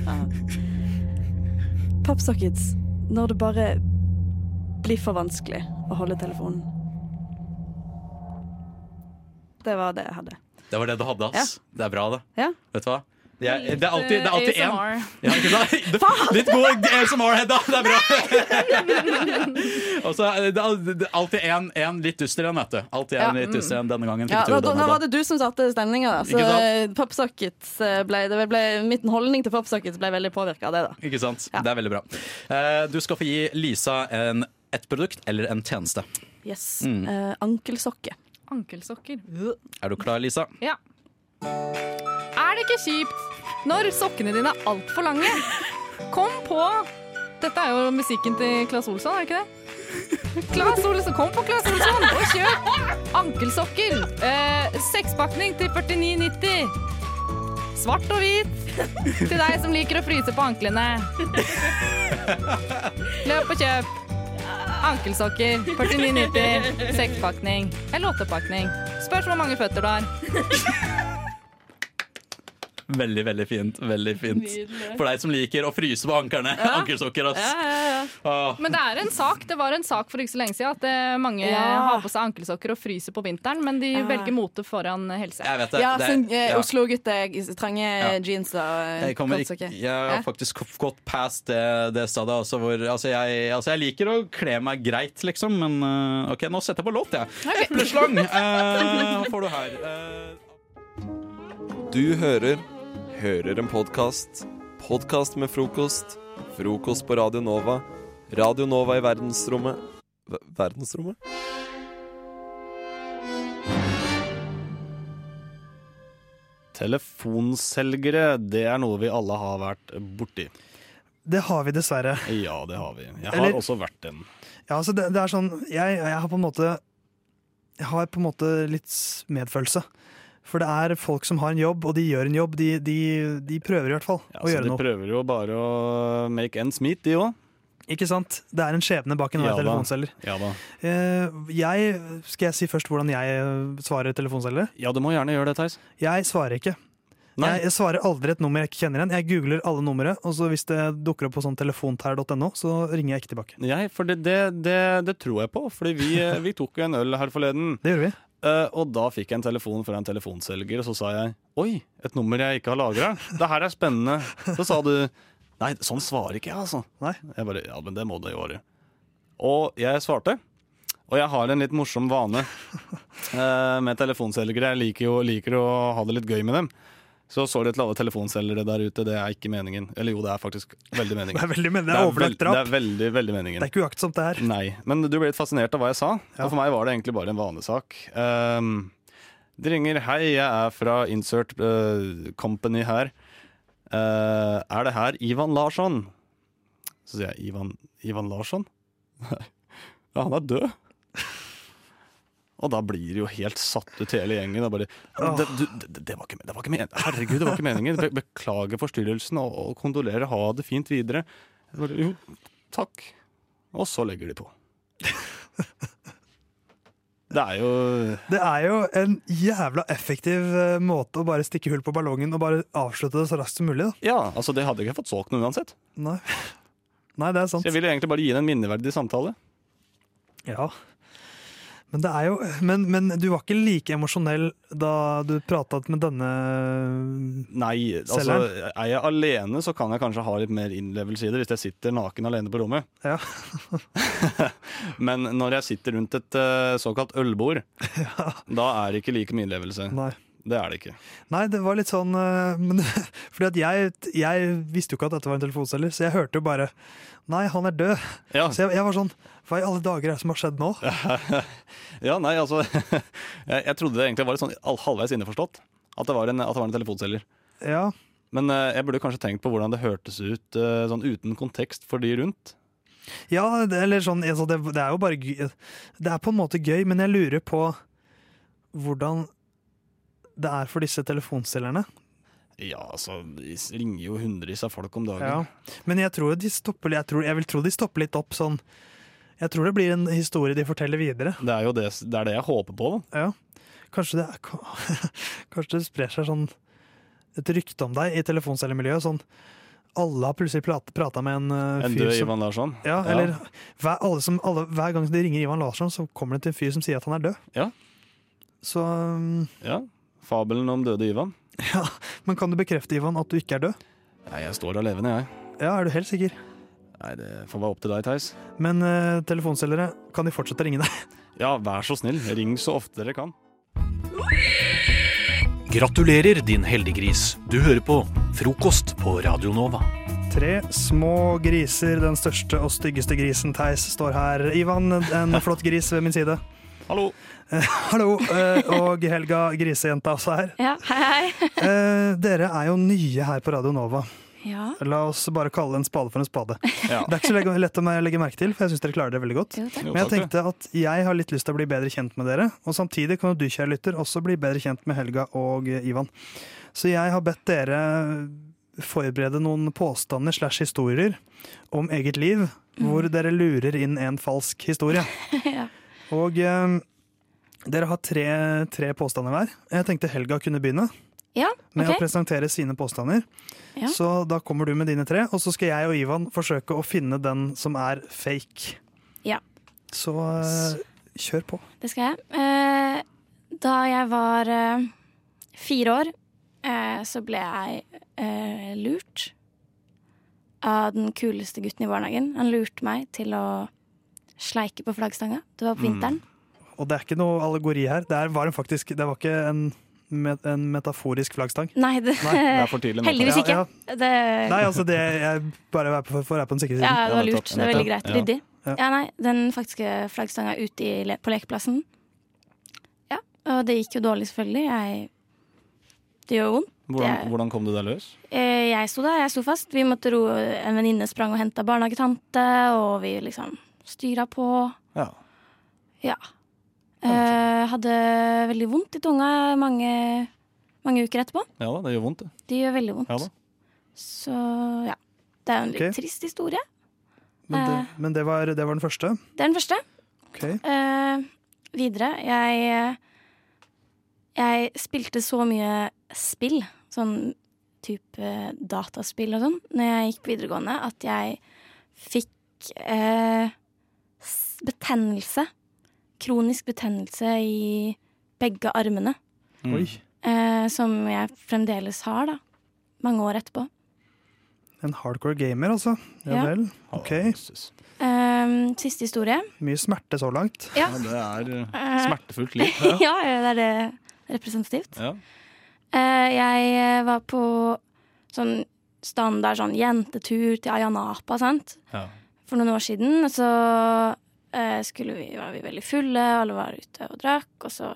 Popsockets. Når det bare blir for vanskelig å holde telefonen. Det var det jeg hadde. Det var det du hadde, ass. Det er bra, det. Ja. Vet du hva? Det er, det er alltid, det er alltid én. Ja, ikke sant? Litt god ASMR, Hedda. Det er bra. Og så er det er alltid en, en litt dyster en, vet du. Alltid en Ja. litt dyster en. Denne gangen Ja, da, da, var det du som satte stemninga, da. Så eh, Popsockets eh, ble, det ble, Min holdning til Popsockets ble veldig påvirka av det, da. Ikke sant? Det er veldig bra. Eh, Du skal få gi Lisa en, et produkt eller en tjeneste. Yes. Mm. Uh, ankelsokker. Ankelsokker. Er du klar, Lisa? Ja. Er det ikke kjipt når sokkene dine er altfor lange? Kom på Dette er jo musikken til Claes Olsson, er det ikke det? Claes Olsson, Kom på Claes Olsson og kjøp ankelsokker. Eh, Sekspakning til 49,90. Svart og hvit til deg som liker å fryse på anklene. Løp og kjøp. Ankelsokker, 49,90. Sekspakning eller åttepakning. Spørs hvor mange føtter du har. Veldig, veldig fint. Veldig fint. Nydelig. For deg som liker å fryse på ankerne. Ja. Ankelsokker. Ja, ja, ja. Ah. Men det er en sak. Det var en sak for ikke så lenge siden at eh, mange Ja. har på seg ankelsokker og fryser på vinteren, men de Ja. velger mote foran helse. Jeg vet det. Ja, det, sånn eh, ja. Oslo-gutter, trange Ja. jeans og eh, kortsokker. jeg har faktisk gått past det, det stedet. altså, hvor altså jeg, altså jeg liker å kle meg greit, liksom, men eh, OK, nå setter jeg på låt, jeg. Epleslang uh, får du her. Uh. Du hører Hører en podkast. Podkast med frokost. Frokost på Radio Nova. Radio Nova i verdensrommet Ver- Verdensrommet? Telefonselgere, det er noe vi alle har vært borti. Det har vi dessverre. Ja, det har vi. Jeg har Eller- også vært den. Ja, altså det, det er sånn jeg, jeg har på en måte Jeg har på en måte litt medfølelse. For det er folk som har en jobb, og de gjør en jobb. De, de, de prøver i hvert fall Ja, å så gjøre de noe. prøver jo bare å make ends meet, de òg. Ikke sant? Det er en skjebne bak enhver Ja telefonselger. Ja da. Eh, jeg, skal jeg si først hvordan jeg svarer telefonselgere? Ja, du må gjerne gjøre det, Theis. Jeg svarer ikke. Nei. Jeg, jeg svarer aldri et nummer jeg ikke kjenner igjen. Jeg googler alle numre, og så hvis det dukker opp på sånn telefontær.no, så ringer jeg ikke tilbake. Jeg, for det, det, det, det tror jeg på, fordi vi, eh, vi tok jo en øl her forleden. Det gjorde vi. Eh, og da fikk jeg en telefon fra en telefonselger, og så sa jeg Oi, et nummer jeg ikke har lagra. Det her er spennende. Så sa du Nei, sånn svarer ikke jeg, altså. Nei. Jeg bare Ja, men det må du være. Og jeg svarte. Og jeg har en litt morsom vane uh, med telefonselgere. Jeg liker jo liker å ha det litt gøy med dem. Så sorry til alle telefonselgere der ute, det er ikke meningen. Eller jo, det er faktisk veldig meningen. Det er veldig meningen, det er overlagt drap. Det er veldig, veldig meningen. Det er ikke uaktsomt, det her. Nei, men du ble litt fascinert av hva jeg sa, og for meg var det egentlig bare en vanesak. Um, det ringer 'Hei, jeg er fra Insert uh, Company her'. Uh, er det her Ivan Larsson? Så sier jeg 'Ivan, Ivan Larsson?' Nei, ja, han er død. Og da blir de jo helt satt ut hele gjengen. Og bare, det, du, det, det, var ikke, det var ikke meningen. Herregud, det var ikke meningen. Be, beklager forstyrrelsen og, og kondolerer. Ha det fint videre. Bare, jo, takk. Og så legger de på. Det er jo Det er jo en jævla effektiv eh, måte å bare stikke hull på ballongen og bare avslutte det så raskt som mulig. Da. Ja, altså det hadde jeg ikke fått solgt noe uansett. Nei. Nei, det er sant. Så jeg ville egentlig bare gi det en minneverdig samtale. Ja. Men, det er jo, men, men du var ikke like emosjonell da du prata med denne Nei, altså selgeren? er jeg alene så kan jeg kanskje ha litt mer innlevelse i det hvis jeg sitter naken alene på rommet. Ja. Men når jeg sitter rundt et eh, såkalt ølbord, da er det ikke like mye innlevelse. Nei. Det er det ikke. Nei, det var litt sånn eh, men, Fordi at jeg, jeg visste jo ikke at dette var en telefonselger, så jeg hørte jo bare Nei, han er død. Så jeg, jeg var sånn Hva i alle dager er det som har skjedd nå? ja, nei, altså jeg, trodde det egentlig var litt sånn halvveis innforstått. At det var en, det var en telefonselger. Ja. Men eh, jeg burde kanskje tenkt på hvordan det hørtes ut eh, sånn uten kontekst for de rundt. Ja, det, eller sånn, altså, det, det er jo bare. Det er på en måte gøy, men jeg lurer på hvordan det er for disse telefonselgerne. Ja, altså, de ringer jo hundrevis av folk om dagen. Ja. Men jeg tror de stopper jeg, tror, jeg vil tro de stopper litt opp sånn Jeg tror det blir en historie de forteller videre. Det er jo det, det, er det jeg håper på. da. Ja. Kanskje det, kanskje det sprer seg sånn et rykte om deg i telefonselgermiljøet. Sånn alle har plutselig prata med en uh, En død Ivan Larsson? Ja, eller hver, alle som, alle, hver gang de ringer Ivan Larsson, så kommer det til en fyr som sier at han er død. Ja. Så um, Ja, Fabelen om døde Ivan. Ja, Men kan du bekrefte, Ivan, at du ikke er død? Nei, jeg står og levende, jeg. Ja, Er du helt sikker? Nei, Det får være opp til deg, Theis. Men uh, telefonselgere, kan de fortsette å ringe deg? Ja, vær så snill. Ring så ofte dere kan. Gratulerer, din heldiggris. Du hører på Frokost på Radio Nova. Tre små griser, den største og styggeste grisen Theis står her. Ivan, en flott gris ved min side. Hallo. Eh, hallo. eh, og Helga, grisejenta, også her. Ja, hei, hei. Eh, dere er jo nye her på Radio Nova. Ja. La oss bare kalle en spade for en spade. Ja. Det er ikke så lett- å legge merke til, for jeg syns dere klarer det veldig godt. Jo, Men jeg tenkte at jeg har litt lyst til å bli bedre kjent med dere, og samtidig kan du, kjære lytter, også bli bedre kjent med Helga og eh, Ivan. Så jeg har bedt dere forberede noen påstander slash historier om eget liv, hvor dere lurer inn en falsk historie. ja. Og um, dere har tre, tre påstander hver. Jeg tenkte Helga kunne begynne Ja, med å presentere sine påstander. Ja. Så da kommer du med dine tre, og så skal jeg og Ivan forsøke å finne den som er fake. Ja. Så uh, kjør på. Det skal jeg. Uh, da jeg var uh, fire år, så ble jeg lurt av den kuleste gutten i barnehagen. Han lurte meg til å sleike på flaggstanga. Det var på Mm. vinteren. Og det er ikke noe allegori her. Det, var en faktisk, det var ikke en, met, en metaforisk flaggstang. Nei, det, Nei, det er for tidlig heldigvis ikke. Ja, ja. Det, Nei, altså det jeg bare er på, for være på den sikre siden. ja, det var lurt. Det er veldig greit. Ryddig. Ja. Ja, nei, den faktiske flaggstanga ute i, på lekeplassen. Ja, og det gikk jo dårlig, selvfølgelig. Jeg, det gjør vondt. Hvordan, jeg, hvordan kom du deg løs? Eh, Jeg sto der, jeg sto fast. Vi måtte ro En venninne sprang og henta barnehagetante, og vi liksom styra på. Ja. Ja. Eh, hadde veldig vondt i tunga mange, mange uker etterpå. Ja da, det gjør vondt, det. Det gjør veldig vondt. Ja da. Så ja. Det er jo en litt Ok. trist historie. Men, det, Eh. men det, var, det var den første. Det er den første. Ok. Eh, videre. Jeg Jeg spilte så mye spill, sånn type dataspill og sånn, når jeg gikk på videregående, at jeg fikk eh, s- betennelse. Kronisk betennelse i begge armene. Oi. Eh, som jeg fremdeles har, da. Mange år etterpå. En hardcore gamer, altså. Ja, Ja. vel. Ok. Eh, siste historie. Mye smerte så langt. Ja. det er Eh, smertefullt liv. ja, det er det representativt. Ja. Eh, jeg eh, var på sånn standard sånn jentetur til Ayanapa, sant. Ja. For noen år siden. Og så eh, skulle vi, var vi veldig fulle, alle var ute og drakk. Og så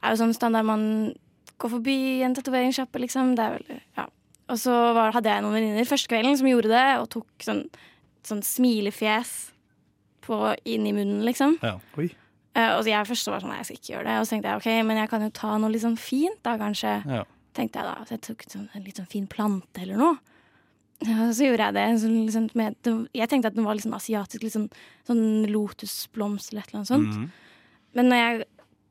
er jo sånn standard man går forbi en tatoveringssjappe, liksom. Det er veldig, ja. Og så var, hadde jeg noen venninner første kvelden som gjorde det, og tok sånn, sånn smilefjes på, inn i munnen, liksom. Ja. Eh, og så jeg først var sånn, nei, jeg skal ikke gjøre det. Og så tenkte jeg ok, men jeg kan jo ta noe litt sånn fint, da, kanskje. Ja. Tenkte jeg da. Så jeg tok sånn, en litt sånn fin plante eller noe. Ja, så gjorde jeg det. Liksom, med, jeg tenkte at den var sånn asiatisk, litt sånn, lotusblomst eller et eller annet sånt. Mhm. Men når jeg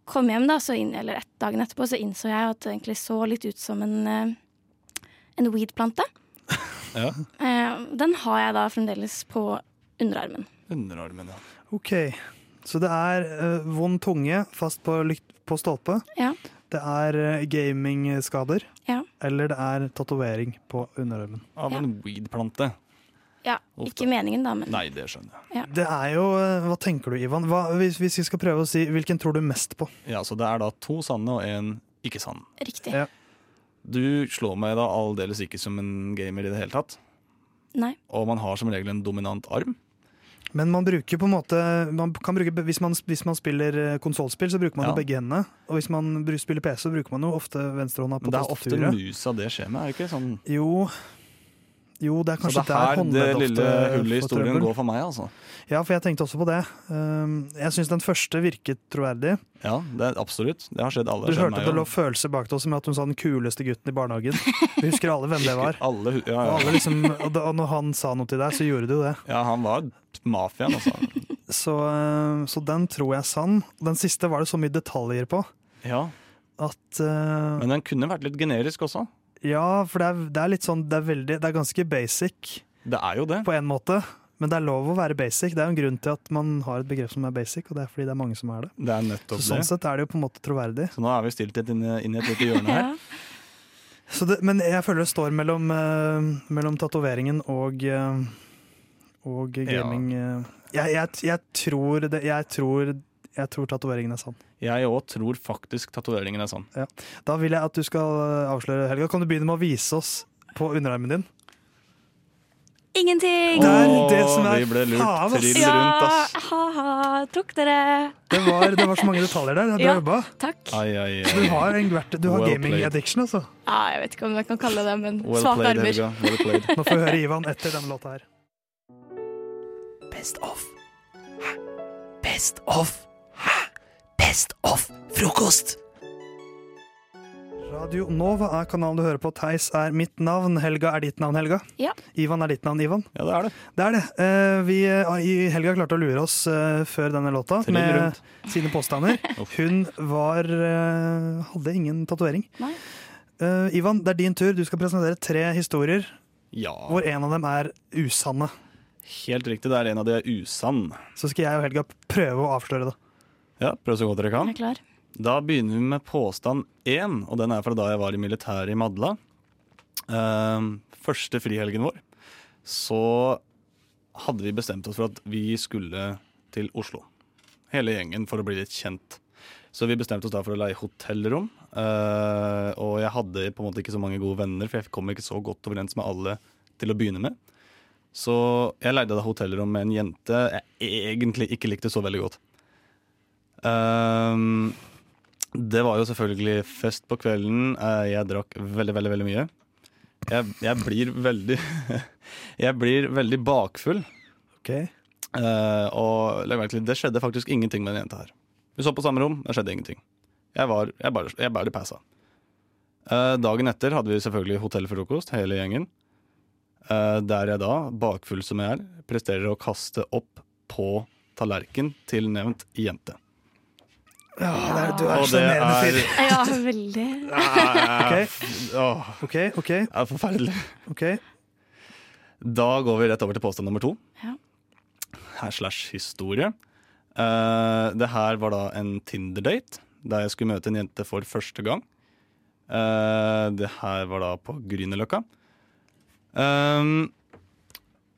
kom hjem, da, så inn, eller et dagen etterpå, så innså jeg at det egentlig så litt ut som en, eh, en weed-plante. Ja. Eh, den har jeg da fremdeles på underarmen. Underarmen, ja. Ok, så det er uh, vond tunge fast på, lykt- på stolpe. Ja. Det er uh, gamingskader. Ja. Eller det er tatovering på underarmen. Av en weed-plante. Ja, Ofte. ikke meningen, da, men Nei, det skjønner jeg. Ja. Det er jo eh, Hva tenker du, Ivan? Hva, hvis, hvis vi skal prøve å si hvilken tror du mest på? Ja, så det er da to sanne og en ikke sann. riktig. Ja. Du slår meg da aldeles ikke som en gamer i det hele tatt. Nei. Og man har som regel en dominant arm. Men man bruker på en måte man kan bruke, hvis, man, hvis man spiller konsollspill, så bruker man Ja. jo begge hendene. Og hvis man spiller PC, så bruker man jo ofte venstrehånda på tastaturet. det er ofte musa det skjer med, er det ikke? Sånn. Jo, jo, det er Så det er her der det lille hullet i historien går for meg, altså. Ja, for jeg tenkte også på det. Um, jeg syns den første virket troverdig. Ja, det er absolutt. Det har skjedd alle. Du skjedd hørte meg det lå følelser bak det også, med at hun sa den kuleste gutten i barnehagen. Vi husker alle hvem det var. Alle, ja, ja, Og, alle liksom, og, da, og når han sa noe til deg, så gjorde du det. ja, han var mafiaen, altså. Så, uh, så den tror jeg er sann. Den siste var det så mye detaljer på Ja. at uh, Men den kunne vært litt generisk også. Ja, for det er, det er litt sånn Det er, veldig, det er ganske basic Det er jo det. på en måte. Men det er lov å være basic. Det er jo en grunn til at man har et begrep som er basic, og det er fordi det er mange som er det. Det er nettopp Så sånn det. sett er det jo på en måte troverdig. Så nå er vi stilt inn, inn i et lite hjørne her. Så det, men jeg føler det står mellom, uh, mellom tatoveringen og, uh, og gaming. Ja. jeg, jeg, jeg tror det, jeg tror, jeg tror tatoveringen er sann. Jeg òg tror faktisk tatoveringen er sann. Ja. Da vil jeg at du skal eh, avsløre, Helga. Kan du begynne med å vise oss på underarmen din? Ingenting! Det er det som er vi ble lurt faen, trill Ja, rundt, ass. ha-ha, tok dere. Det var, det var så mange detaljer der. Det er bra Ja, jobba. takk. Ai, ai, ai. Du har, en, vært- du har Well gaming played. addiction, altså. Ja, jeg vet ikke om jeg kan kalle det men Well svake played, armer. Well. Nå får vi høre Ivan etter denne låta her. Best of. Hæ? Best of. Hæ? Best of frokost. Radio Nova er kanalen du hører på. Theis er mitt navn. Helga er ditt navn, Helga. Ja. Ivan er ditt navn, Ivan. Ja, det er det. Det er det. Eh, vi, eh, i- Helga klarte å lure oss eh, før denne låta Trill med rundt. sine påstander. Hun var hadde ingen tatovering. Eh, Ivan, det er din tur. Du skal presentere tre historier Ja, hvor en av dem er usanne. helt riktig. Det er en av de er usann. Så skal jeg og Helga prøve å avsløre det. Ja, prøv så godt dere kan. Jeg er klar. Da begynner vi med påstand én, og den er fra da jeg var i militæret i Madla. Uh, første frihelgen vår. Så hadde vi bestemt oss for at vi skulle til Oslo. Hele gjengen for å bli litt kjent. Så vi bestemte oss da for å leie hotellrom. Uh, og jeg hadde på en måte ikke så mange gode venner, for jeg kom ikke så godt overens med alle til å begynne med. Så jeg leide da hotellrom med en jente jeg egentlig ikke likte så veldig godt. Ehm, det var jo selvfølgelig fest på kvelden. Eh, Jeg drakk veldig, veldig veldig mye. Jeg, jeg blir veldig Jeg blir veldig bakfull. Ok. uh, og legg merke til, det skjedde faktisk ingenting med den jenta her. Vi så på samme rom, det skjedde ingenting. Jeg var jeg bare, jeg bare passa. Uh, dagen etter hadde vi selvfølgelig hotellfrokost, hele gjengen. Uh, der jeg da, bakfull som jeg er, presterer å kaste opp på tallerken til nevnt jente. Ja, det er, du er sjenerende er- fyr. Ja, veldig. Ok. Åh, OK, OK. det er forferdelig. ok Da går vi rett over til påstand nummer to. Ja. Her slash historie. Uh, det her var da en Tinder-date, der jeg skulle møte en jente for første gang. Uh, det her var da på Grünerløkka. Um,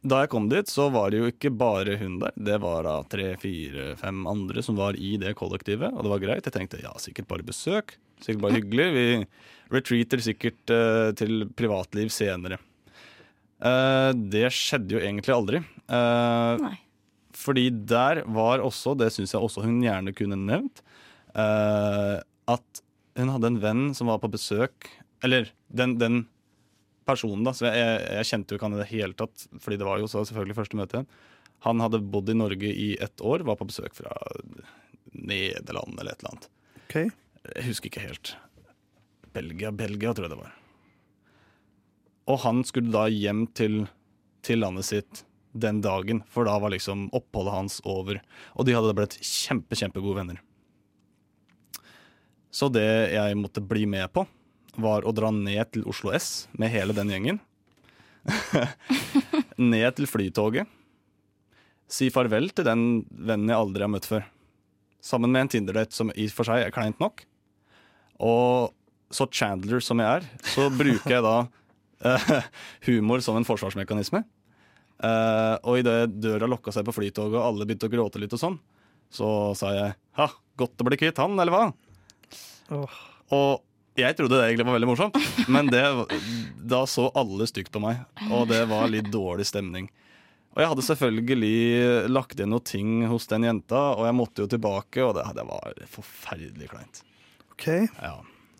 da jeg kom dit, så var det jo ikke bare hun der. Det var da tre, fire, fem andre som var i det kollektivet, og det var greit. Jeg tenkte ja, sikkert bare besøk. Sikkert bare hyggelig. Vi retreater sikkert uh, til privatliv senere. Uh, det skjedde jo egentlig aldri. Uh, Nei. fordi der var også, det syns jeg også hun gjerne kunne nevnt, at hun hadde en venn som var på besøk Eller den, den personen, da. Så jeg, jeg, kjente jo ikke han i det hele tatt, fordi det var jo så selvfølgelig første møte. Han hadde bodd i Norge i ett år, var på besøk fra Nederland eller et eller annet. Okay. Jeg husker ikke helt. Belgia, Belgia tror jeg det var. Og han skulle da hjem til, til landet sitt den dagen, for da var liksom oppholdet hans over. Og de hadde da blitt kjempe, kjempegode venner. Så det jeg måtte bli med på, var å dra ned til Oslo S med hele den gjengen. ned til Flytoget. Si farvel til den vennen jeg aldri har møtt før. Sammen med en Tinder-date som i og for seg er kleint nok. Og så Chandler som jeg er, så bruker jeg da uh, humor som en forsvarsmekanisme. Uh, og idet døra lokka seg på flytoget og alle begynte å gråte litt og sånn, så sa jeg ha, godt å bli kvitt han, eller hva? Og jeg trodde det egentlig var veldig morsomt, men det, da så alle stygt på meg, og det var litt dårlig stemning. Og jeg hadde selvfølgelig lagt igjen noen ting hos den jenta, og jeg måtte jo tilbake, og det, det var forferdelig kleint. Ok,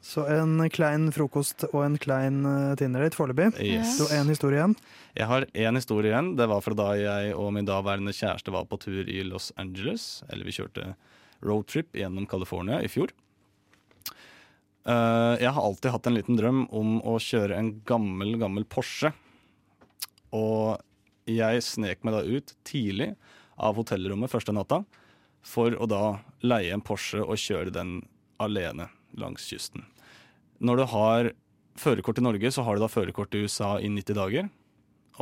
Så en klein frokost og en klein uh, Tinder-date foreløpig. Yes. Så en historie igjen. Jeg har én historie igjen. Det var fra da jeg og min daværende kjæreste var på tur i Los Angeles. Eller vi kjørte roadtrip gjennom California i fjor. Eh, jeg har alltid hatt en liten drøm om å kjøre en gammel, gammel Porsche. Og jeg snek meg da ut tidlig av hotellrommet første natta for å da leie en Porsche og kjøre den alene langs kysten. Når du har førerkort i Norge, så har du da førerkort i USA i 90 dager.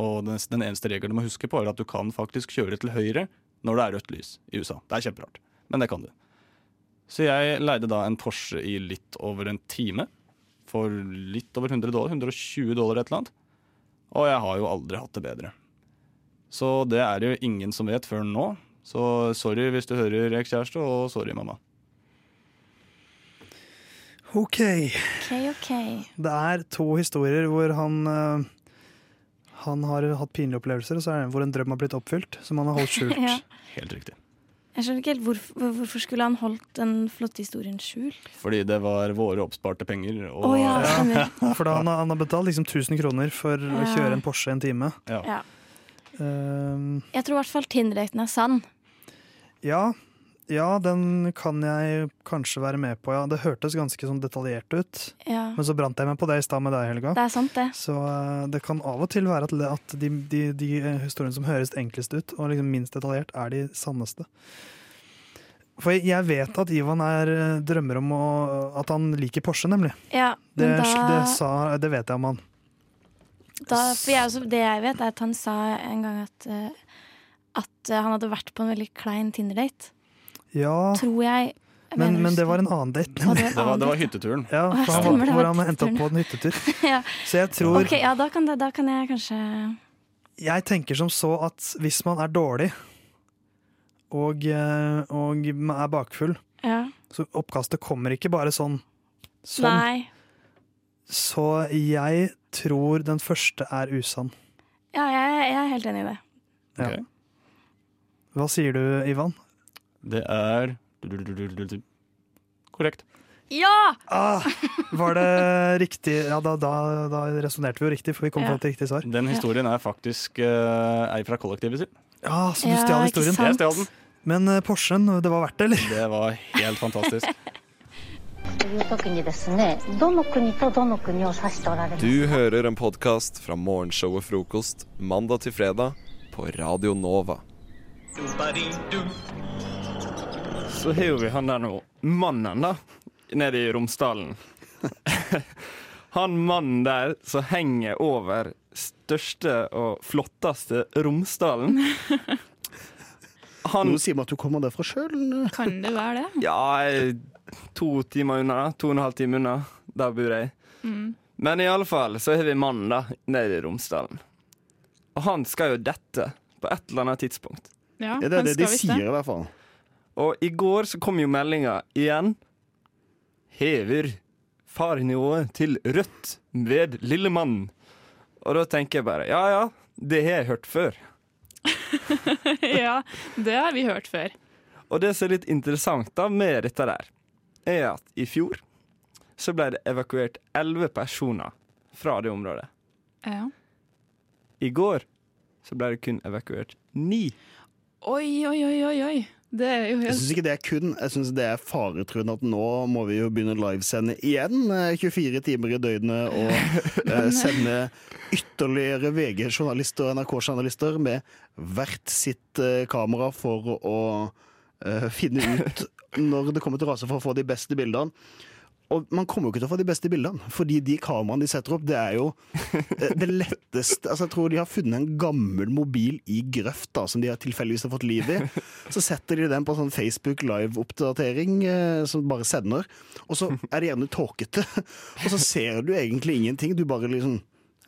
Og den, den eneste regelen du må huske på, er at du kan faktisk kjøre til høyre når det er rødt lys i USA. Det er kjemperart, men det kan du. Så jeg leide da en Porsche i litt over en time. For litt over 100 dollar. 120 dollar et eller annet. Og jeg har jo aldri hatt det bedre. Så det er det jo ingen som vet før nå. Så sorry hvis du hører ekskjæreste, og sorry, mamma. OK. okay, okay. Det er to historier hvor han eh, Han har hatt pinlige opplevelser, og så er det en hvor en drøm har blitt oppfylt, som han har holdt skjult. Ja. Helt riktig. Jeg skjønner ikke helt hvorfor, hvorfor skulle han holdt den flotte historien skjult? Fordi det var våre oppsparte penger. Og Å ja, stemmer. For da han, har- han har betalt liksom 1000 kroner for å kjøre en Porsche en time. Ja. Um, Jeg tror i hvert fall Tinder-daten er sann. ja, ja, den kan jeg kanskje være med på, ja. Det hørtes ganske sånn detaljert ut. Ja. Men så brant jeg meg på det i stad med deg, Helga. Det er sant, det. Så uh, det kan av og til være at, at de, de, de eh, historiene som høres enklest ut, og liksom minst detaljert, er de sanneste. For jeg vet at Ivan er, eh, drømmer om å, at han liker Porsche, nemlig. Ja, Det, da, det, sa, det vet jeg om han. da for jeg også, Det jeg vet, er at han sa en gang at, at han hadde vært på en veldig klein Tinder-date. Ja, Tror jeg. jeg men, mener men det var en annen date. Det var Det var, det var hytteturen. Ja, Å, for han, stemmer, det hvor var han endte opp på en hyttetur. ja. Så jeg tror Ok, ja, da kan, det, da kan jeg kanskje Jeg tenker som så at hvis man er dårlig og, eh, og er bakfull, Ja. så oppkastet kommer ikke bare sånn. sånn. Nei. Så jeg tror den første er usann. Ja, jeg, jeg er helt enig i det. Ja. Hva sier du, Ivan? Det er Korrekt. Ja! Ah, var det riktig? Ja, da, da, da resonnerte vi jo riktig, for vi kom ja. fram til riktig svar. Den historien er faktisk uh, ei fra kollektivet sitt. Ja, så du ja, stjal historien. Jeg stjal den. Men uh, Porschen, det var verdt det, eller? Det var helt fantastisk. Du hører en podkast fra morgenshow og Frokost mandag til fredag på Radio Nova. Så har jo vi han der nå, mannen da, nede i Romsdalen. han mannen der som henger over største og flotteste Romsdalen. Han, Nå sier man at du kommer derfra sjøl. Kan det være det? ja, to timer unna, to og en halv time unna. Der bor jeg. Mm. Men i alle fall så har vi mannen da, nede i Romsdalen. Og han skal jo dette på et eller annet tidspunkt. Ja, det er han det de sier, i hvert fall. Og i går så kom jo meldinga igjen. Hever farenivået til rødt ved Lillemannen. Og da tenker jeg bare ja ja, det har jeg hørt før. ja, det har vi hørt før. Og det som er litt interessant da med dette der, er at i fjor så ble det evakuert elleve personer fra det området. Ja. I går så ble det kun evakuert ni. Oi, oi, oi, oi, er jo Jeg helt syns ikke det er kun, jeg synes det er faretruende at nå må vi jo begynne å livesende igjen. eh, 24 timer i døgnet og eh, sende ytterligere VG-journalister og NRK-journalister med hvert sitt eh, kamera for å eh, finne ut når det kommer til rase for å få de beste bildene. Og man kommer jo ikke til å få de beste bildene, fordi de kameraene de setter opp, det er jo eh, det letteste Altså, jeg tror de har funnet en gammel mobil i grøft da, som de har tilfeldigvis har fått liv i. Så setter de den på sånn Facebook live-oppdatering eh, som bare sender, og så er det gjerne tåkete. Og så ser du egentlig ingenting. Du bare liksom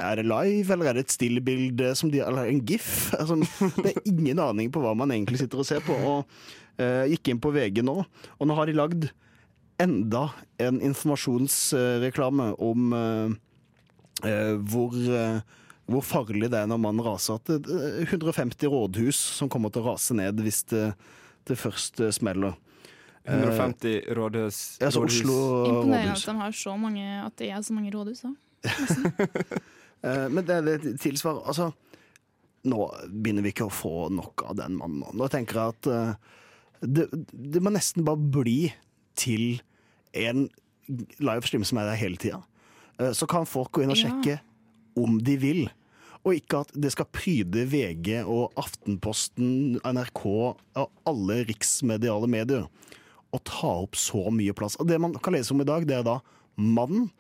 er det live, eller er det et stillbilde de, eller en gif? Altså, det er ingen aning på hva man egentlig sitter og ser på. Og eh, gikk inn på VG nå, og nå har de lagd enda en informasjonsreklame om eh, eh, hvor, eh, hvor farlig det er når man raser. At det er 150 rådhus som kommer til å rase ned hvis det, det først smeller. 150 rådhus. Ja, altså rådhus. Oslo imponerende rådhus. at de har så mange At det er så mange rådhus. Da. Eh, Men det er det tilsvarer Altså, nå begynner vi ikke å få nok av den mannen. nå. Tenker jeg at det, det må nesten bare bli til en livestream som er der hele tida. Eh, Så kan folk gå inn og Ja. sjekke om de vil. Og ikke at det skal pryde VG og Aftenposten, NRK og alle riksmediale medier. Og ta opp så mye plass. Og det man kan lese om i dag, det er da mannen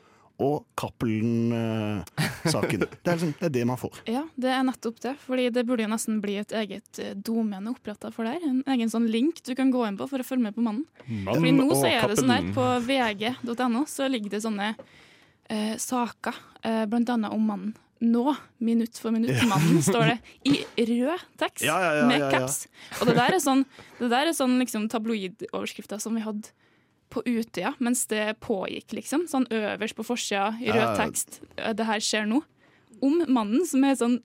og Cappelen-saken. det, liksom, det er det man får. Ja, det er nettopp det. Fordi det burde jo nesten bli et eget eh, domene oppretta for det her. En egen sånn link du kan gå inn på for å følge med på mannen. Mann Fordi nå så er det sånn her, på vg.no så ligger det sånne eh, saker, eh, blant annet om mannen. Nå, minutt for minutt, Ja. mannen, står det i rød tekst Ja, ja, ja, med ja, ja. caps. Og det der er sånn, det der er sånn liksom tabloidoverskrifter som vi hadde på Utøya mens det pågikk, liksom. Sånn øverst på forsida i rød tekst. eh, Det her skjer nå. Om mannen som er sånn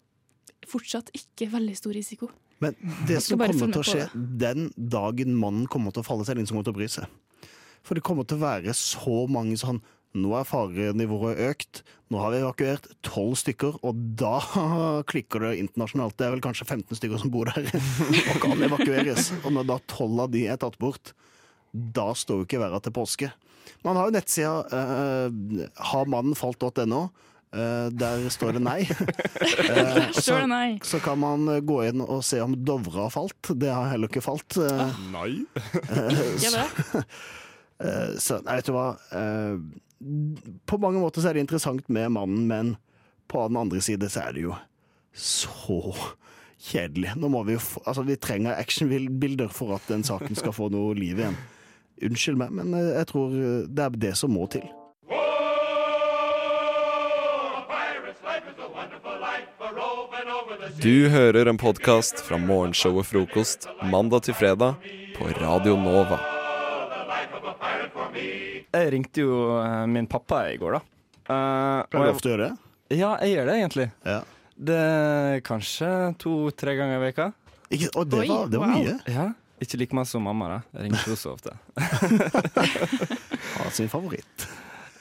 fortsatt ikke veldig stor risiko. Men det som kommer til å skje den dagen mannen kommer til å falle, så er det ingen som kommer til å bry seg. For det kommer til å være så mange sånn Nå er farenivået økt. Nå har vi evakuert tolv stykker, og da klikker det internasjonalt. Det er vel kanskje 15 stykker som bor der og kan evakueres. Og når da tolv av de er tatt bort, da står jo ikke verden til påske. Man har jo nettsida uh, harmannenfalt.no. Eh, der står det nei. Eh, så- Står det nei. Så kan man eh, gå inn og se om Dovre har falt. Det har heller ikke falt. Eh, Nei. eh, så, eh, så nei, vet du hva. Eh, På mange måter så er det interessant med mannen, men på den andre side så er det jo så kjedelig. Nå må vi jo få, altså Vi trenger actionbilder for at den saken skal få noe liv igjen. Unnskyld meg, men eh, jeg tror eh, det er det som må til. Du hører en podkast fra morgenshow og Frokost mandag til fredag på Radio Nova. Jeg ringte jo eh, min pappa i går, da. Uh, Pleier du ofte å gjøre det? Ja, jeg gjør det egentlig. Det er kanskje to-tre ganger i veka. Ikke, og det var- det var mye. Ja, Ikke like mye som mamma. da Jeg ringer ikke så ofte. Har sin favoritt.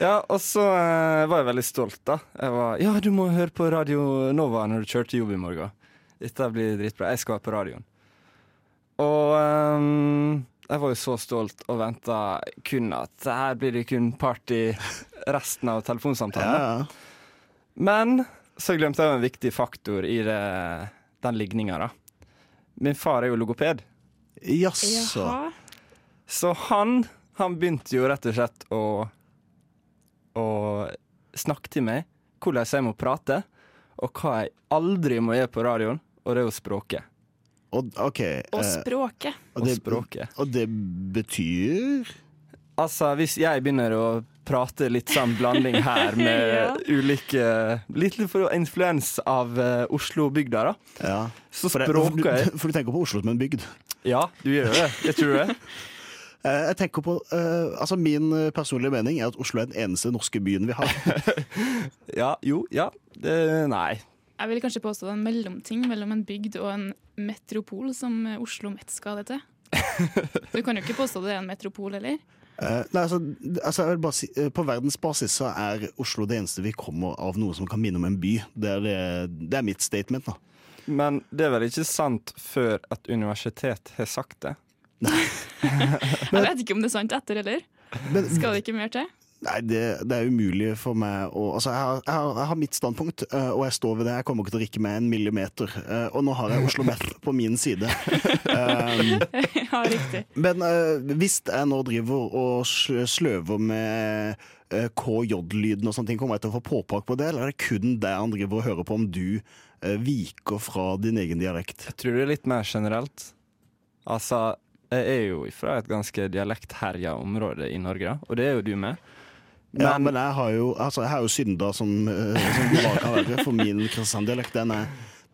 Ja, og så eh, var jeg veldig stolt, da. Jeg var Ja, du må høre på Radio Nova når du kjører til jobb i morgen. Dette blir dritbra. Jeg skal være på radioen. Og ehm, jeg var jo så stolt og venta kun at her blir det kun party resten av telefonsamtalen. Ja, ja. Men så glemte jeg en viktig faktor i det, den ligninga, da. Min far er jo logoped. Jaså. Så han, han begynte jo rett og slett å å snakke til meg hvordan jeg må prate, og hva jeg aldri må gjøre på radioen, og det er jo språket. Og, okay, Og eh, språket. og Og det, språket. og det betyr Altså, hvis jeg begynner å prate litt sånn blanding her med Ja. ulike Litt for influens av uh, Oslo-bygda, da. Ja. Så språket for du tenker på Oslo som en bygd? Ja, du gjør det. Jeg tror det. Eh, Jeg tenker på, uh, altså Min eh, personlige mening er at Oslo er den eneste norske byen vi har. Ja, jo, ja. Det, nei. Jeg vil kanskje påstå det er en mellomting mellom en bygd og en metropol, som Oslo Met skal det til. Du kan jo ikke påstå det er en metropol, eller? Uh, nei, altså, altså jeg vil bare si, uh, På verdensbasis så er Oslo det eneste vi kommer av noe som kan minne om en by. Det er, det, det er mitt statement. da Men det er vel ikke sant før et universitet har sagt det? Jeg vet ikke om det er sant etter, eller? Skal det ikke mer til? Nei, det, det er umulig for meg å Altså, jeg har, jeg har, jeg har mitt standpunkt, eh, og jeg står ved det. Jeg kommer ikke til å rikke meg en millimeter. eh, Og nå har jeg Oslo Met på min side. Um, Ja, riktig. Men uh, hvis jeg nå driver og sløver med KJ-lyden og sånne ting, kommer jeg til å få påpakk på det, eller er det kun det han driver og hører på om du viker fra din egen dialekt? Jeg tror det er litt mer generelt. Altså, jeg er jo fra et ganske dialektherja område i Norge, og det er jo du med. ja, men jeg har jo, altså, jeg har jo synda som, eh, som bare kan være, for min Kristiansand-dialekt. Den,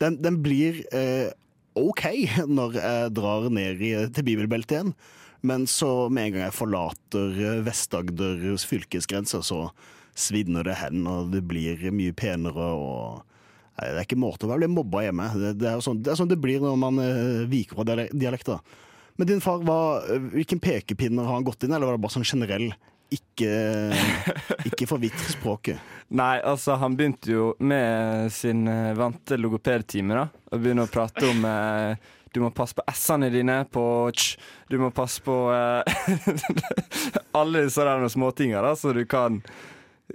den, den blir eh, OK når jeg drar ned i, til bibelbeltet igjen. Men så med en gang jeg forlater eh, Vest-Agders fylkesgrense, så svinner det hen, og det blir mye penere. og Nei, Det er ikke måte å bli mobba hjemme. Det, det, er sånn, det er sånn det blir når man uh, viker fra dialek- dialekter. Men din far, var, hvilken pekepinner har han gått inn, eller var det bare sånn generell ikke, ikke forvitre språket? Nei, altså han begynte jo med sin eh, vante logopedtime, da. Og begynner å prate om eh, du må passe på s-ene dine på ch, du må passe på eh, Alle disse småtinger, da, så du kan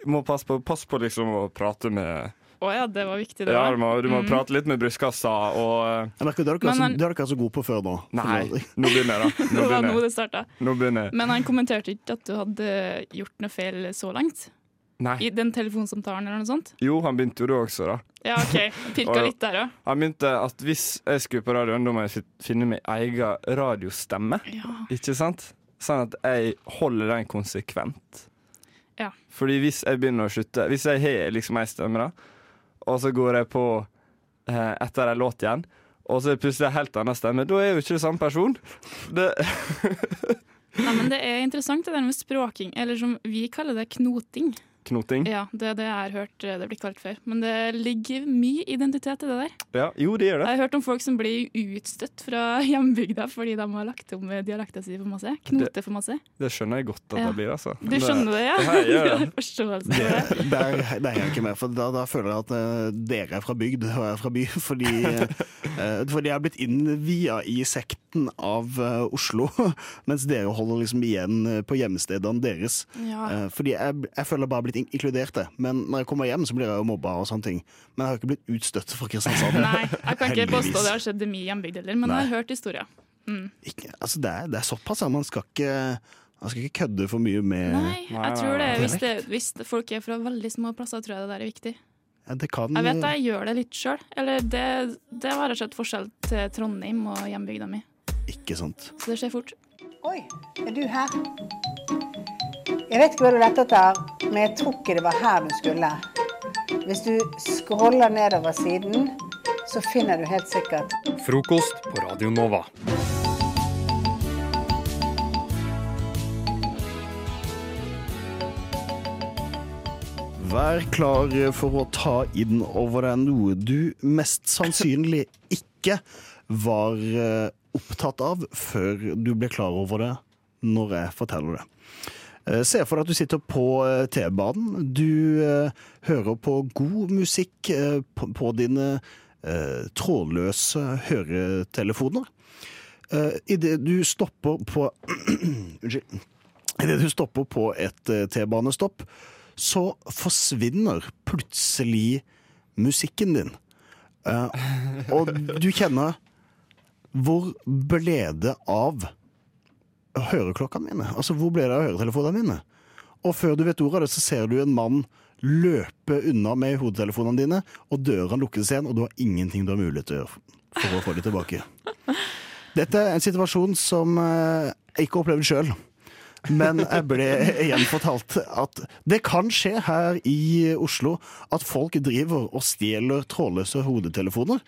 må passe på, pass på liksom å prate med Å ja, det var viktig, det Ja, du må, du må Mm. prate litt med brystkassa og eh, Jeg merker, Det har dere, så, han- det har dere så gode på før nå. Nei, nå begynner jeg, da. Det Nå var begynner nå det starta. Nå begynner. Men han kommenterte ikke at du hadde gjort noe feil så langt? Nei. I den telefonsamtalen eller noe sånt? Jo, han begynte jo da også, da. Ja, OK. Pirka litt der òg. Han begynte at hvis jeg skulle på radioen, da må jeg finne min egen radiostemme. Ikke sant? Sånn at jeg holder den konsekvent. Ja. Fordi hvis jeg begynner å slutte Hvis jeg har liksom ei stemme, da, og så går jeg på eh, etter ei låt igjen, og så er det plutselig en helt annen stemme, da er jo ikke samme person. Det, Nei, men det er interessant det der med språking, eller som vi kaller det knoting. Knoting. Ja, det er det jeg hørt eh, det blir kalt før. Men det ligger mye identitet i det der. Ja, jo, det gjør det. Jeg har hørt om folk som blir utstøtt fra hjembygda fordi de har lagt om dialekta si for masse. Knoter for masse. Det skjønner jeg godt at Ja. det blir, altså. Du skjønner det, ja? Ja, jeg det. har forståelse for det. Det, der, der er jeg ikke med, for da, da føler jeg at uh, dere er fra bygd og jeg er fra by. Fordi, uh, fordi jeg er blitt innvia i sekten av uh, Oslo, mens dere holder liksom igjen eh, på hjemstedene deres. Ja. Eh, fordi jeg, jeg føler bare blitt in inkludert det. Men når jeg kommer hjem, så blir jeg jo mobba og sånne ting. Men jeg har ikke blitt utstøtt fra Kristiansand. Nei, jeg kan ikke påstå det har skjedd i min hjembygd heller, men Nei. jeg har hørt historier. Mm. Ikke, altså det, er, det er såpass, ja. Man skal ikke man skal ikke kødde for mye med Nei, jeg tror det, hvis, det, hvis folk er fra veldig små plasser, tror jeg det der er viktig. Ja, det kan Jeg vet jeg gjør det litt sjøl. Eller det, det har jeg sett forskjell til Trondheim og hjembygda mi. Ikke sant. Så det skjer fort. Oi, er du her? Jeg vet ikke hva du lette etter, men jeg tror ikke det var her du skulle. Hvis du scroller nedover siden, så finner du helt sikkert Frokost på Radio Nova. Vær klar for å ta inn over deg noe du mest sannsynlig ikke var eh, opptatt av før du ble klar over det når jeg forteller det. Eh, Se for deg at du sitter på eh, T-banen. Du eh, hører på god musikk på, dine trådløse høretelefoner. Idet du stopper på Unnskyld. Idet du stopper på et T-banestopp, så forsvinner plutselig musikken din. Og du kjenner Hvor ble det av høreklokkene mine? Altså, hvor ble det av høretelefonene mine? Og før du vet ordet av det, så ser du en mann løpe unna med hodetelefonene dine, og døra lukkes igjen, og du har ingenting du har mulighet til å gjøre for å få dem tilbake. Dette er en situasjon som eh, jeg ikke opplevde sjøl. Men jeg ble igjen fortalt at det kan skje her i Oslo at folk driver og stjeler trådløse hodetelefoner.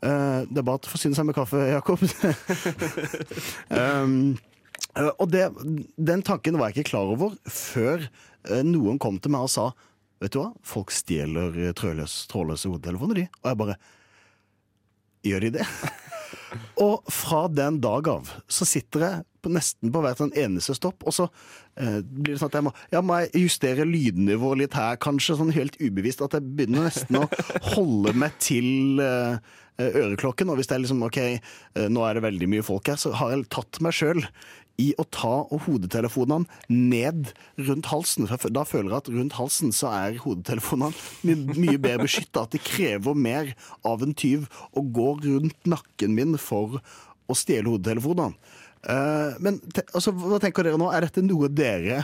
Eh, Det er bare å forsyne seg med kaffe, Jakob. um, Og det, den tanken var jeg ikke klar over før eh, noen kom til meg og sa Vet du hva, folk stjeler eh, trådløse, trådløse hodetelefoner, de. Og jeg bare Gjør de det? og fra den dag av så sitter jeg på, nesten på hvert eneste stopp, og så eh, blir det sånn at jeg må, ja, må jeg justere lydnivået litt her, kanskje, sånn helt ubevisst. At jeg begynner nesten å holde meg til eh, øreklokken. Og hvis det er liksom OK, eh, nå er det veldig mye folk her, så har jeg tatt meg sjøl i å ta hodetelefonene ned rundt halsen. For da føler jeg at rundt halsen så er hodetelefonene my mye bedre beskytta. At det krever mer av en tyv å gå rundt nakken min for å stjele hodetelefonene. Eh, men altså, hva tenker dere nå? Er dette noe dere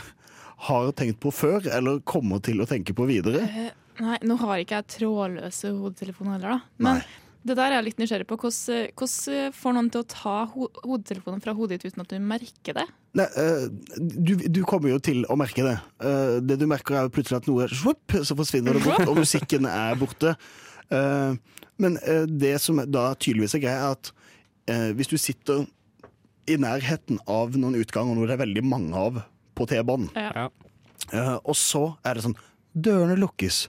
har tenkt på før, eller kommer til å tenke på videre? Eh, Nei, nå har ikke jeg trådløse hodetelefoner heller, da. Men det der er jeg litt nysgjerrig på. Hvordan, hvordan får noen til å ta ho hodetelefonen fra hodet ditt uten at du merker det? Nei, eh, du, du kommer jo til å merke det. Eh, det du merker er jo plutselig at noe svupp, så forsvinner det bort, og musikken er borte. Eh, men eh, det som da tydeligvis er greia, er at eh, hvis du sitter i nærheten av noen utganger noe det er veldig mange av på T-banen, Ja. eh, og så er det sånn Dørene lukkes.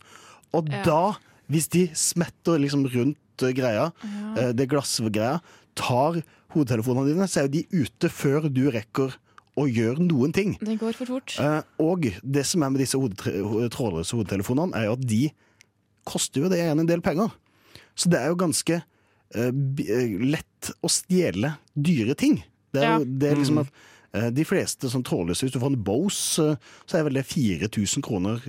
Og Ja. da, hvis de smetter liksom rundt eh, greia, Ja. eh, det glassgreia, tar hodetelefonene dine, så er jo de ute før du rekker å gjøre noen ting. Det går for fort. Eh, og det som er med disse trådløse hodetelefonene, er jo at de koster jo det igjen en del penger. Så det er jo ganske eh, lett å stjele dyre ting. Det er, Ja. jo, det er liksom Mm. at eh, de fleste sånn trådløse, hvis du får en Bose, så er vel det 4000 kroner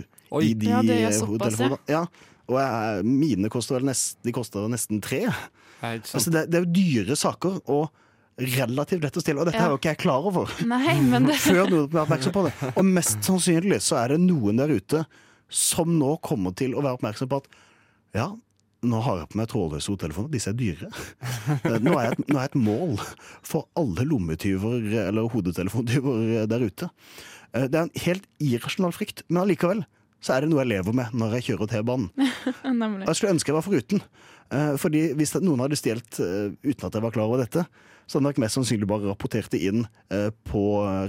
i de Ja, det er såpass, hodetelefonene. Ja. Og jeg, mine koster vel nest, de koster nesten tre. Altså det, det er jo dyre saker, og relativt lett å stille, Og dette Ja. er jo ikke jeg klar over. Nei, men det Før noen ble oppmerksom på det. Og mest sannsynlig så er det noen der ute som nå kommer til å være oppmerksom på at ja, nå har jeg på meg trådløse hodetelefoner, disse er dyre. Eh, Nå er, jeg et, nå er jeg et mål for alle lommetyver eller hodetelefontyver der ute. Eh, Det er en helt irrasjonal frykt, men allikevel så er det noe jeg lever med når jeg kjører T-banen. Jeg skulle ønske jeg var foruten. Eh, fordi hvis noen hadde stjålet eh, uten at jeg var klar over dette, så hadde jeg nok mest sannsynlig bare rapportert det inn eh, på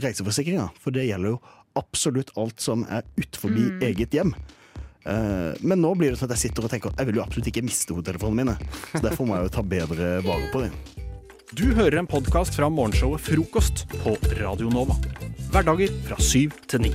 reiseforsikringa. For det gjelder jo absolutt alt som er utenfor Mm. eget hjem. Eh, men nå blir det sånn at jeg sitter og tenker jeg vil jo absolutt ikke miste hodetelefonene mine. Så derfor må jeg jo ta bedre vare på dem. Du hører en podkast fra morgenshowet Frokost på Radio Nova. Hverdager fra syv til ni.